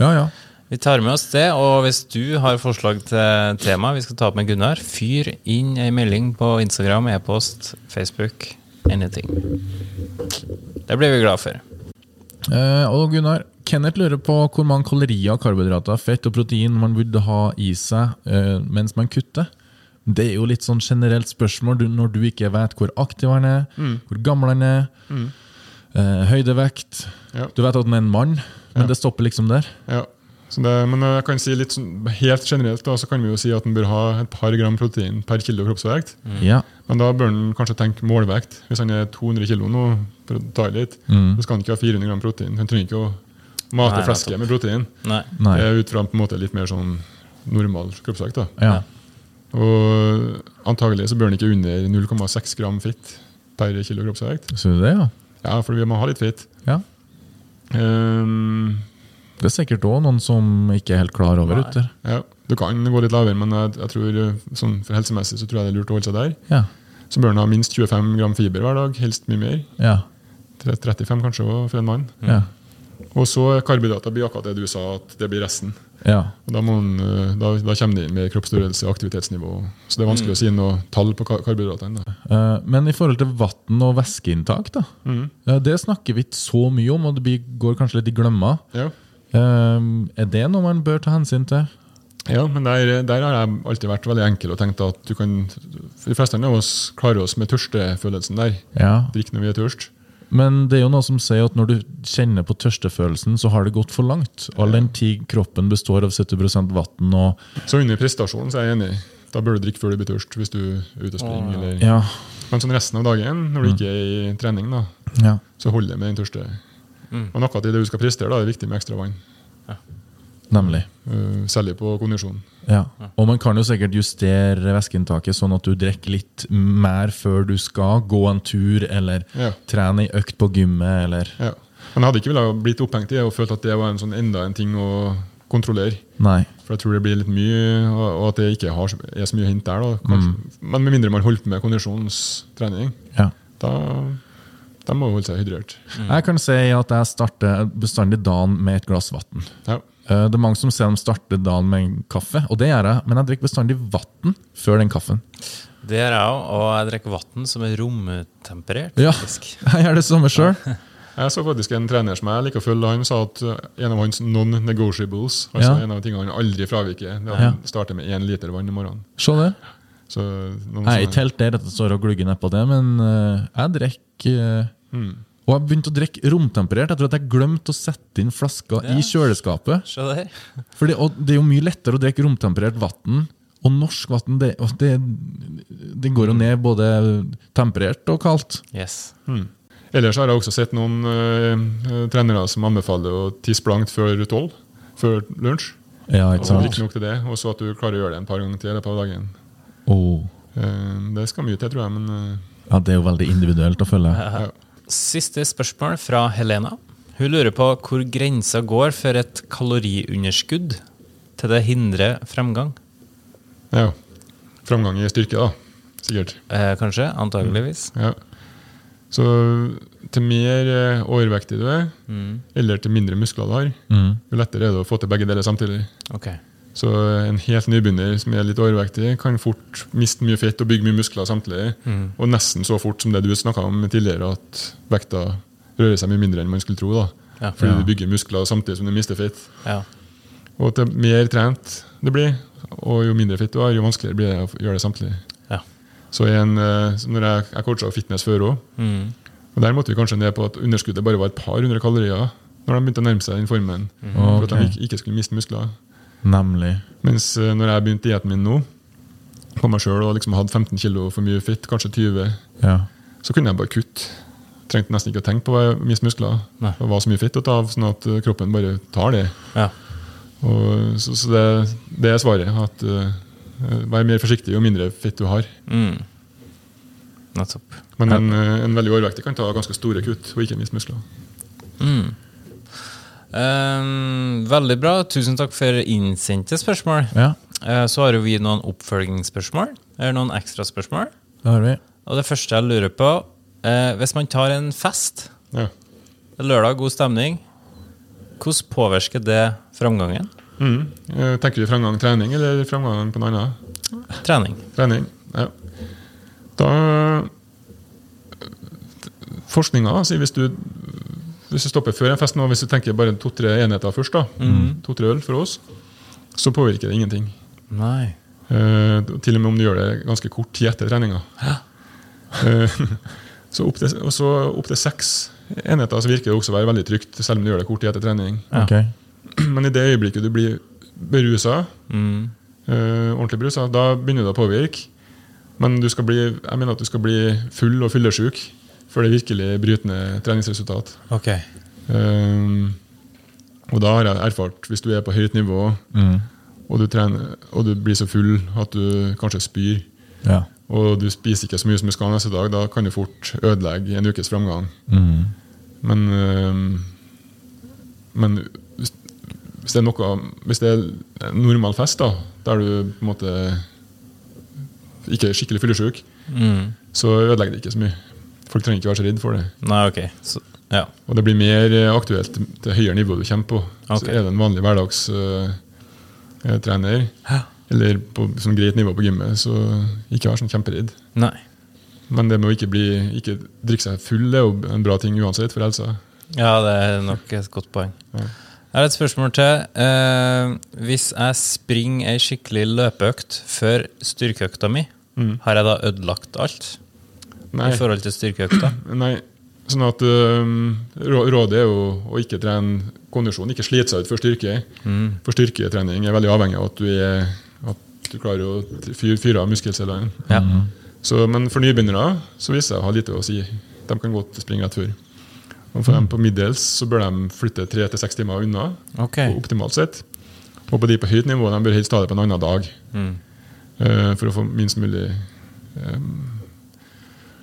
ja, ja. Vi tar med oss det, og hvis du har forslag til tema vi skal ta opp med Gunnar, fyr inn ei melding på Instagram, e-post, Facebook, anything. Det blir vi glad for. Eh, og Gunnar, Kenneth lurer på hvor mange kalorier, karbohydrater, fett og protein man burde ha i seg uh, mens man kutter. Det er jo litt sånn generelt spørsmål du, når du ikke vet hvor aktiv han er, hvor gammel han er, eh, høydevekt. Ja. Du vet at han er en mann, men Ja. det stopper liksom der. Ja. Så det, men jeg kan si litt sånn, helt generelt da, så kan vi jo si at en bør ha et par gram protein per kilo kroppsvekt. Ja. Men da bør en kanskje tenke målvekt. Hvis han er 200 kilo nå, for å ta i litt, Mm. så skal han ikke ha 400 gram protein. Han trenger ikke å mate Nei, fleske med protein. Nei. Nei. Det er ut fra på en måte litt mer sånn normal kroppsvekt. da. Ja. Og antagelig så bør han ikke under 0,6 gram fitt per kilo kroppsvekt. Så det, ja. Ja, for vi må ha litt fitt ja. Um, Det er sikkert òg noen som ikke er helt klar over det. ja, du kan gå litt lavere, men jeg, jeg tror eh, sånn for helsemessig så tror jeg det er lurt å holde seg der. Ja. Så bør han ha minst 25 gram fiber hver dag, helst mye mer. Ja. 35 kanskje også for en mann. Ja. Og så karbohydrater blir akkurat det du sa, at det blir resten. ja. Og da, må han, eh, da, da kommer det inn med kroppsstørrelse og aktivitetsnivå. Så det er vanskelig å si noe tall på kar- karbohydratene. Eh, Men i forhold til vann og væskeinntak, da. mm. uh, Det snakker vi ikke så mye om, og det blir, går kanskje litt i glemma. Ja. Uh, Er det noe man bør ta hensyn til? Ja, men der, der har jeg alltid vært veldig enkel og tenkt at du kan De fleste av oss klarer oss med tørstefølelsen der. Ja. Drikke når vi er tørst. Men det er jo noe som sier at når du kjenner på tørstefølelsen, så har det gått for langt. All den tid kroppen består av 70% vann og Så under prestasjonen så er jeg enig. Da bør du drikke før du blir tørst, hvis du er ute og springer. Eller. Ja. Men sånn resten av dagen, når du ikke er i trening, da, ja. så holder det med den tørste. Og noe til det du skal prestere, da, er viktig med ekstra vann. Nemlig. Uh, særlig på kondisjon. Ja. Og man kan jo sikkert justere væskeinntaket sånn at du drikker litt mer før du skal gå en tur eller Ja. trene ei økt på gymmet eller Ja. Men jeg hadde ikke villet blitt opphengt i det og følt at det var en sånn enda en ting å kontrollere. Nei. For jeg tror det blir litt mye, og at det ikke har, er så mye hint der. Da, kanskje. Men med mindre man holder på med kondisjonstrening, Ja. da, de må holde seg hydrert. Jeg kan si at jeg starter bestandig dagen med et glass vann. Ja. Eh, Det er mange som ser dem starte dagen med en kaffe, og det gjør jeg, men jeg drikker bestandig vann før den kaffen. Det gjør jeg òg, og jeg drikker vann som er romtemperert. Ja, <laughs> jeg gjør det samme sjøl. <laughs> Jeg så faktisk en trener som jeg liker å følge. Han sa at uh, en av hans non-negotiables, altså Ja. en av tingene han aldri fraviker, det er at Ja. han starter med én liter vann i morgenen. Se det. Så noen Jeg er ikke helt der at jeg står og glugger nedpå det, men eh, jeg drikker eh, Mm. Og jeg begynte å drikke romtemperert. Jeg tror at jeg glemte å sette inn flaska i kjøleskapet. Fordi, og det er jo mye lettere å drikke romtemperert vann. Og norsk vann, det, det, det går jo ned både temperert og kaldt. Yes. Ellers har jeg også sett noen uh, trenere som anbefaler å tisse blankt før tolv. Før lunsj. Ja, ikke sant? drikke nok til det, og så at du klarer å gjøre det en par ganger til i løpet av dagen. Åh. Uh, det skal mye til, tror jeg, men Uh, Ja, det er jo veldig individuelt å følge. ja. Siste spørsmål fra Helena. Hun lurer på hvor grensa går for et kaloriunderskudd til det hindrer fremgang. ja. Framgang i styrke, da. Sikkert. Eh, kanskje? Antageligvis. Ja. Så til mer eh, overvektig du er, eller til mindre muskler du har, Mm. jo lettere er det å få til begge deler samtidig. Ok. Så en helt nybegynner som er litt overvektig, kan fort miste mye fett og bygge mye muskler samtidig. Og nesten så fort som det du snakka om tidligere, at vekta rører seg mye mindre enn man skulle tro. da. Ja. Fordi Ja. du bygger muskler samtidig som du mister fett. Ja. Og til mer trent det blir, og jo mindre fett du har, jo vanskeligere blir det å gjøre det samtidig. Ja. Så en, eh, når jeg, jeg coacha fitness før òg, Mm. og der måtte vi kanskje ned på at underskuddet bare var et par hundre kalorier når de begynte å nærme seg den formen. For at de ikke skulle miste muskler. Nemlig. Mens eh, når jeg begynte dietten min nå, på meg sjøl og liksom hadde 15 kilo for mye fitt, kanskje 20, Ja. så kunne jeg bare kutte. Trengte nesten ikke å tenke på å miste muskler. Nei. Det var så mye fitt å ta av, sånn at eh, kroppen bare tar det. ja. Og, så så det, det er svaret. At uh, Vær mer forsiktig jo mindre fitt du har. Mm. Men en, en veldig overvektig kan ta ganske store kutt og ikke miste muskler. Mm. Ehm, veldig bra. Tusen takk for innsendte spørsmål. ja, Uh, så har vi noen oppfølgingsspørsmål. Eller noen ekstra spørsmål. det har vi. Og det første jeg lurer på uh, Hvis man tar en fest, Ja. lørdag, god stemning, hvordan påvirker det framgangen? Mm. Eh, Tenker du framgang trening eller framgang på noe annet? Trening. Trening. Ja. Da Forskninga sier hvis du hvis du stopper før en fest nå, hvis du tenker bare to-tre enheter først, da, to-tre øl for oss, så påvirker det ingenting. Nei. Eh, til og med om du gjør det ganske kort tid etter treninga. Eh, <laughs> så opp til, så opp til seks enheter så virker det også å være veldig trygt, selv om du gjør det kort tid etter trening. Ja. Ok. <clears throat> Men i det øyeblikket du blir berusa, Mm. eh, ordentlig berusa, da begynner det å påvirke. Men du skal bli, jeg mener at du skal bli full og fyllesyk før det virkelig bryter ned treningsresultat. Ok. Um, og da har jeg erfart, hvis du er på høyt nivå, Mm. og du, trener, og du blir så full at du kanskje spyr, Ja. og du spiser ikke så mye som du skal neste dag, da kan du fort ødelegge en ukes framgang. Mm. Men, um, men hvis, hvis det er noe Hvis det er en normal fest, da, der du på en måte ikke er skikkelig fyllesyk, Mm. så ødelegger det ikke så mye. Folk trenger ikke være så redd for det. Nei, ok. Så, ja. Og det blir mer eh, aktuelt til høyere nivå du kommer på. Okay. Så er det en vanlig hverdagstrener, eller på sånn greit nivå på gymmet, så ikke vær sånn kjemperedd. Nei. Men det med å ikke, bli, ikke drikke seg full det er jo en bra ting uansett for helsa. Ja, det er nok et godt poeng. Ja. Jeg har et spørsmål til. Eh, hvis jeg springer ei skikkelig løpeøkt før styrkeøkta mi, har jeg da ødelagt alt Nei. i forhold til styrkeøkta? <clears throat> Nei, sånn at øhm, Rådet er jo å ikke trene kondisjon, ikke slite seg ut for styrke. For styrketrening er veldig avhengig av at du, er, at du klarer å fyre, fyre av muskelcellene. Ja. Så, men for nybegynnere så viser seg å ha lite å si. De kan godt springe rett før. Og for dem på middels så bør de flytte tre til seks timer unna, Ok. optimalt sett. Og på de på høyt nivå de bør helst ta det på en annen dag Mm. Uh, for å få minst mulig eh,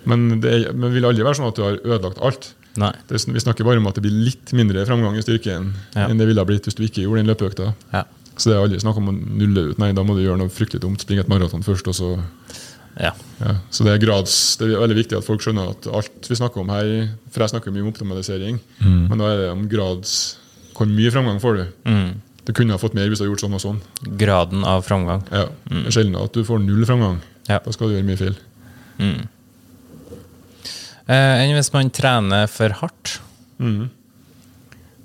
men, det er, men vil aldri være sånn at du har ødelagt alt. Nei. Det, er- vi snakker bare om at det blir litt mindre framgang i styrken Ja. enn det ville ha blitt hvis du ikke gjorde den løpeøkta. Ja. Så det er aldri snakk om å nulle ut. Nei, da må du gjøre noe fryktelig dumt. Springe et maraton først, og så Ja. ja. Så det er grads Det er veldig viktig at folk skjønner at alt vi snakker om her For jeg snakker mye om optimalisering, men da er det om grads Hvor mye framgang får du? Mm. Du kunne ha fått mer hvis du hadde gjort sånn og sånn. Graden av framgang. Ja. Det er sjelden at du får null framgang. Ja. Da skal du gjøre mye feil. Eh, Enn hvis man trener for hardt?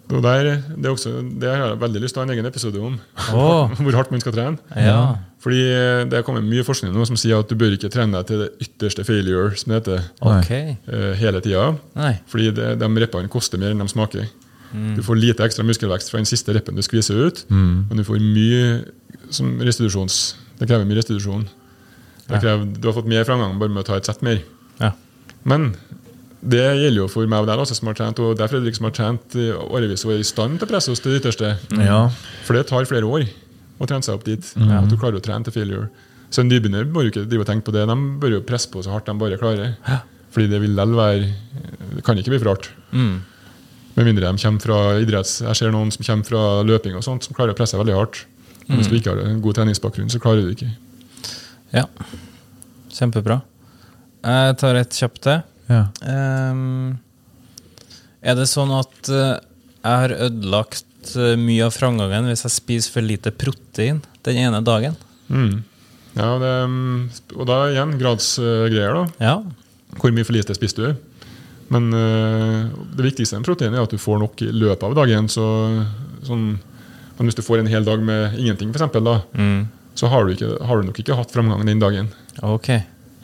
Og der, det, er også, det har jeg veldig lyst til å ha en egen episode om. Oh. <laughs> Hvor hardt man skal trene. Ja. Fordi eh, det er kommet mye forskning nå som sier at du bør ikke trene deg til det ytterste failure, som det heter, Ok. eh, hele tida. Fordi det, de reppene koster mer enn de smaker. Du får lite ekstra muskelvekst fra den siste reppen du skviser ut, men du får mye som restitusjons... Det krever mye restitusjon. Det krever, du har fått mer framgang bare med å ta et sett mer. Ja. Men det gjelder jo for meg og deg også, som har trent, og det er Fredrik som har trent årevis og er i stand til å presse oss til det ytterste. Ja. For det tar flere år å trene seg opp dit. At du klarer å trene til failure. Så en nybegynner må jo ikke drive og tenke på det. De bør jo presse på så hardt de bare klarer. Fordi det vil likevel være Det kan ikke bli for hardt. Mm. Med mindre de kommer fra idretts... Jeg ser noen som kommer fra løping og sånt, som klarer å presse veldig hardt. Men hvis du ikke har en god treningsbakgrunn, så klarer du det ikke. Ja. Kjempebra. Jeg tar et kjapt til. Ja. Um, er det sånn at eh, jeg har ødelagt eh, mye av framgangen hvis jeg spiser for lite protein den ene dagen? Mm. Ja, det, og da igjen gradsgreier, da. Ja. Hvor mye for lite spiser du? Men uh, det viktigste med protein er at du får nok i løpet av dagen. Så, sånn, men hvis du får en hel dag med ingenting, for eksempel, da, Mm. så har du, ikke, har du nok ikke hatt framgang den dagen. Ok.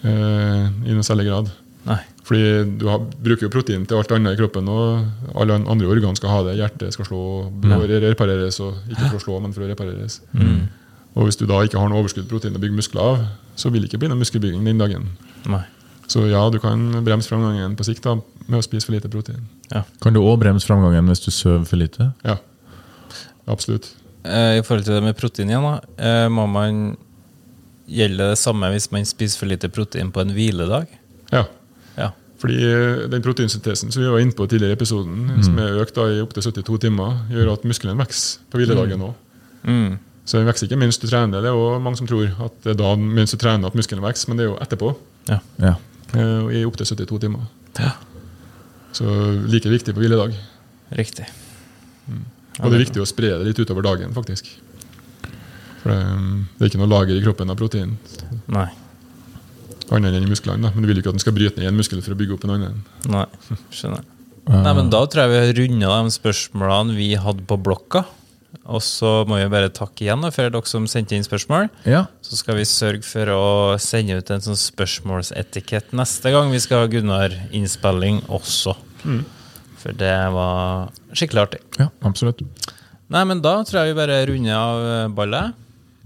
Øh, I noe særlig grad. Nei. Fordi du har, bruker jo protein til alt annet i kroppen, og alle andre organ skal ha det. Hjertet skal slå, blod repareres, og ikke for å slå, men for å repareres. Og hvis du da ikke har noe overskudd protein å bygge muskler av, så vil det ikke bli noe muskelbygging den dagen. Nei. Så ja, du kan bremse framgangen på sikt da, med å spise for lite protein. Ja. Kan du òg bremse framgangen hvis du sover for lite? Ja, absolutt. Eh, I forhold til det med protein igjen, da, eh, må man Gjelder det samme hvis man spiser for lite protein på en hviledag? Ja, Ja. fordi eh, den proteinsyntesen som vi var inne på tidligere i episoden, som er økt da i opptil 72 timer, gjør at muskelen vokser på hviledagen òg. Mm. Så den vokser ikke mens du trener. Det er også mange som tror at det er da mens du trener at muskelen vokser, men det er jo etterpå. Ja. Ja. eh, I opptil 72 timer. Ja. Så like viktig på hviledag. Riktig. Og det er viktig å spre det litt utover dagen, faktisk. For det, det er ikke noe lager i kroppen av protein. Nei. Annet enn i musklene. Men du vil jo ikke at den skal bryte ned en muskel for å bygge opp en annen. Nei. Skjønner. Nei, men Da tror jeg vi har runda de spørsmålene vi hadde på blokka. Og så må vi bare takke igjen for dere som sendte inn spørsmål. ja. Så skal vi sørge for å sende ut en sånn spørsmålsetikett neste gang vi skal ha Gunnar-innspilling også. For det var skikkelig artig. Ja, absolutt. Nei, men da tror jeg vi bare runder av ballet.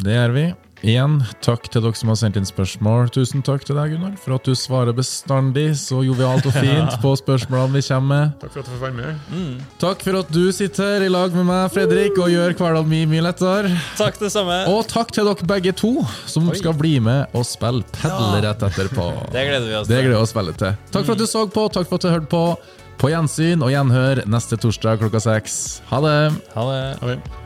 Det gjør vi. Igjen, takk til dere som har sendt inn spørsmål. Tusen takk til deg, Gunnar, for at du svarer bestandig så jovialt og <laughs> fint på spørsmålene vi kommer med. Takk for at du får være med. Takk for at du sitter her i lag med meg, Fredrik, og gjør hverdagen min mye lettere. Takk, det samme. Og takk til dere begge to, som skal bli med og spille padel rett etterpå. <laughs> Det gleder vi oss til. Det gleder vi oss veldig til. Takk for at du så på, takk for at du hørte på. På gjensyn og gjenhør neste torsdag klokka seks. Ha det! Ha det. Ha det.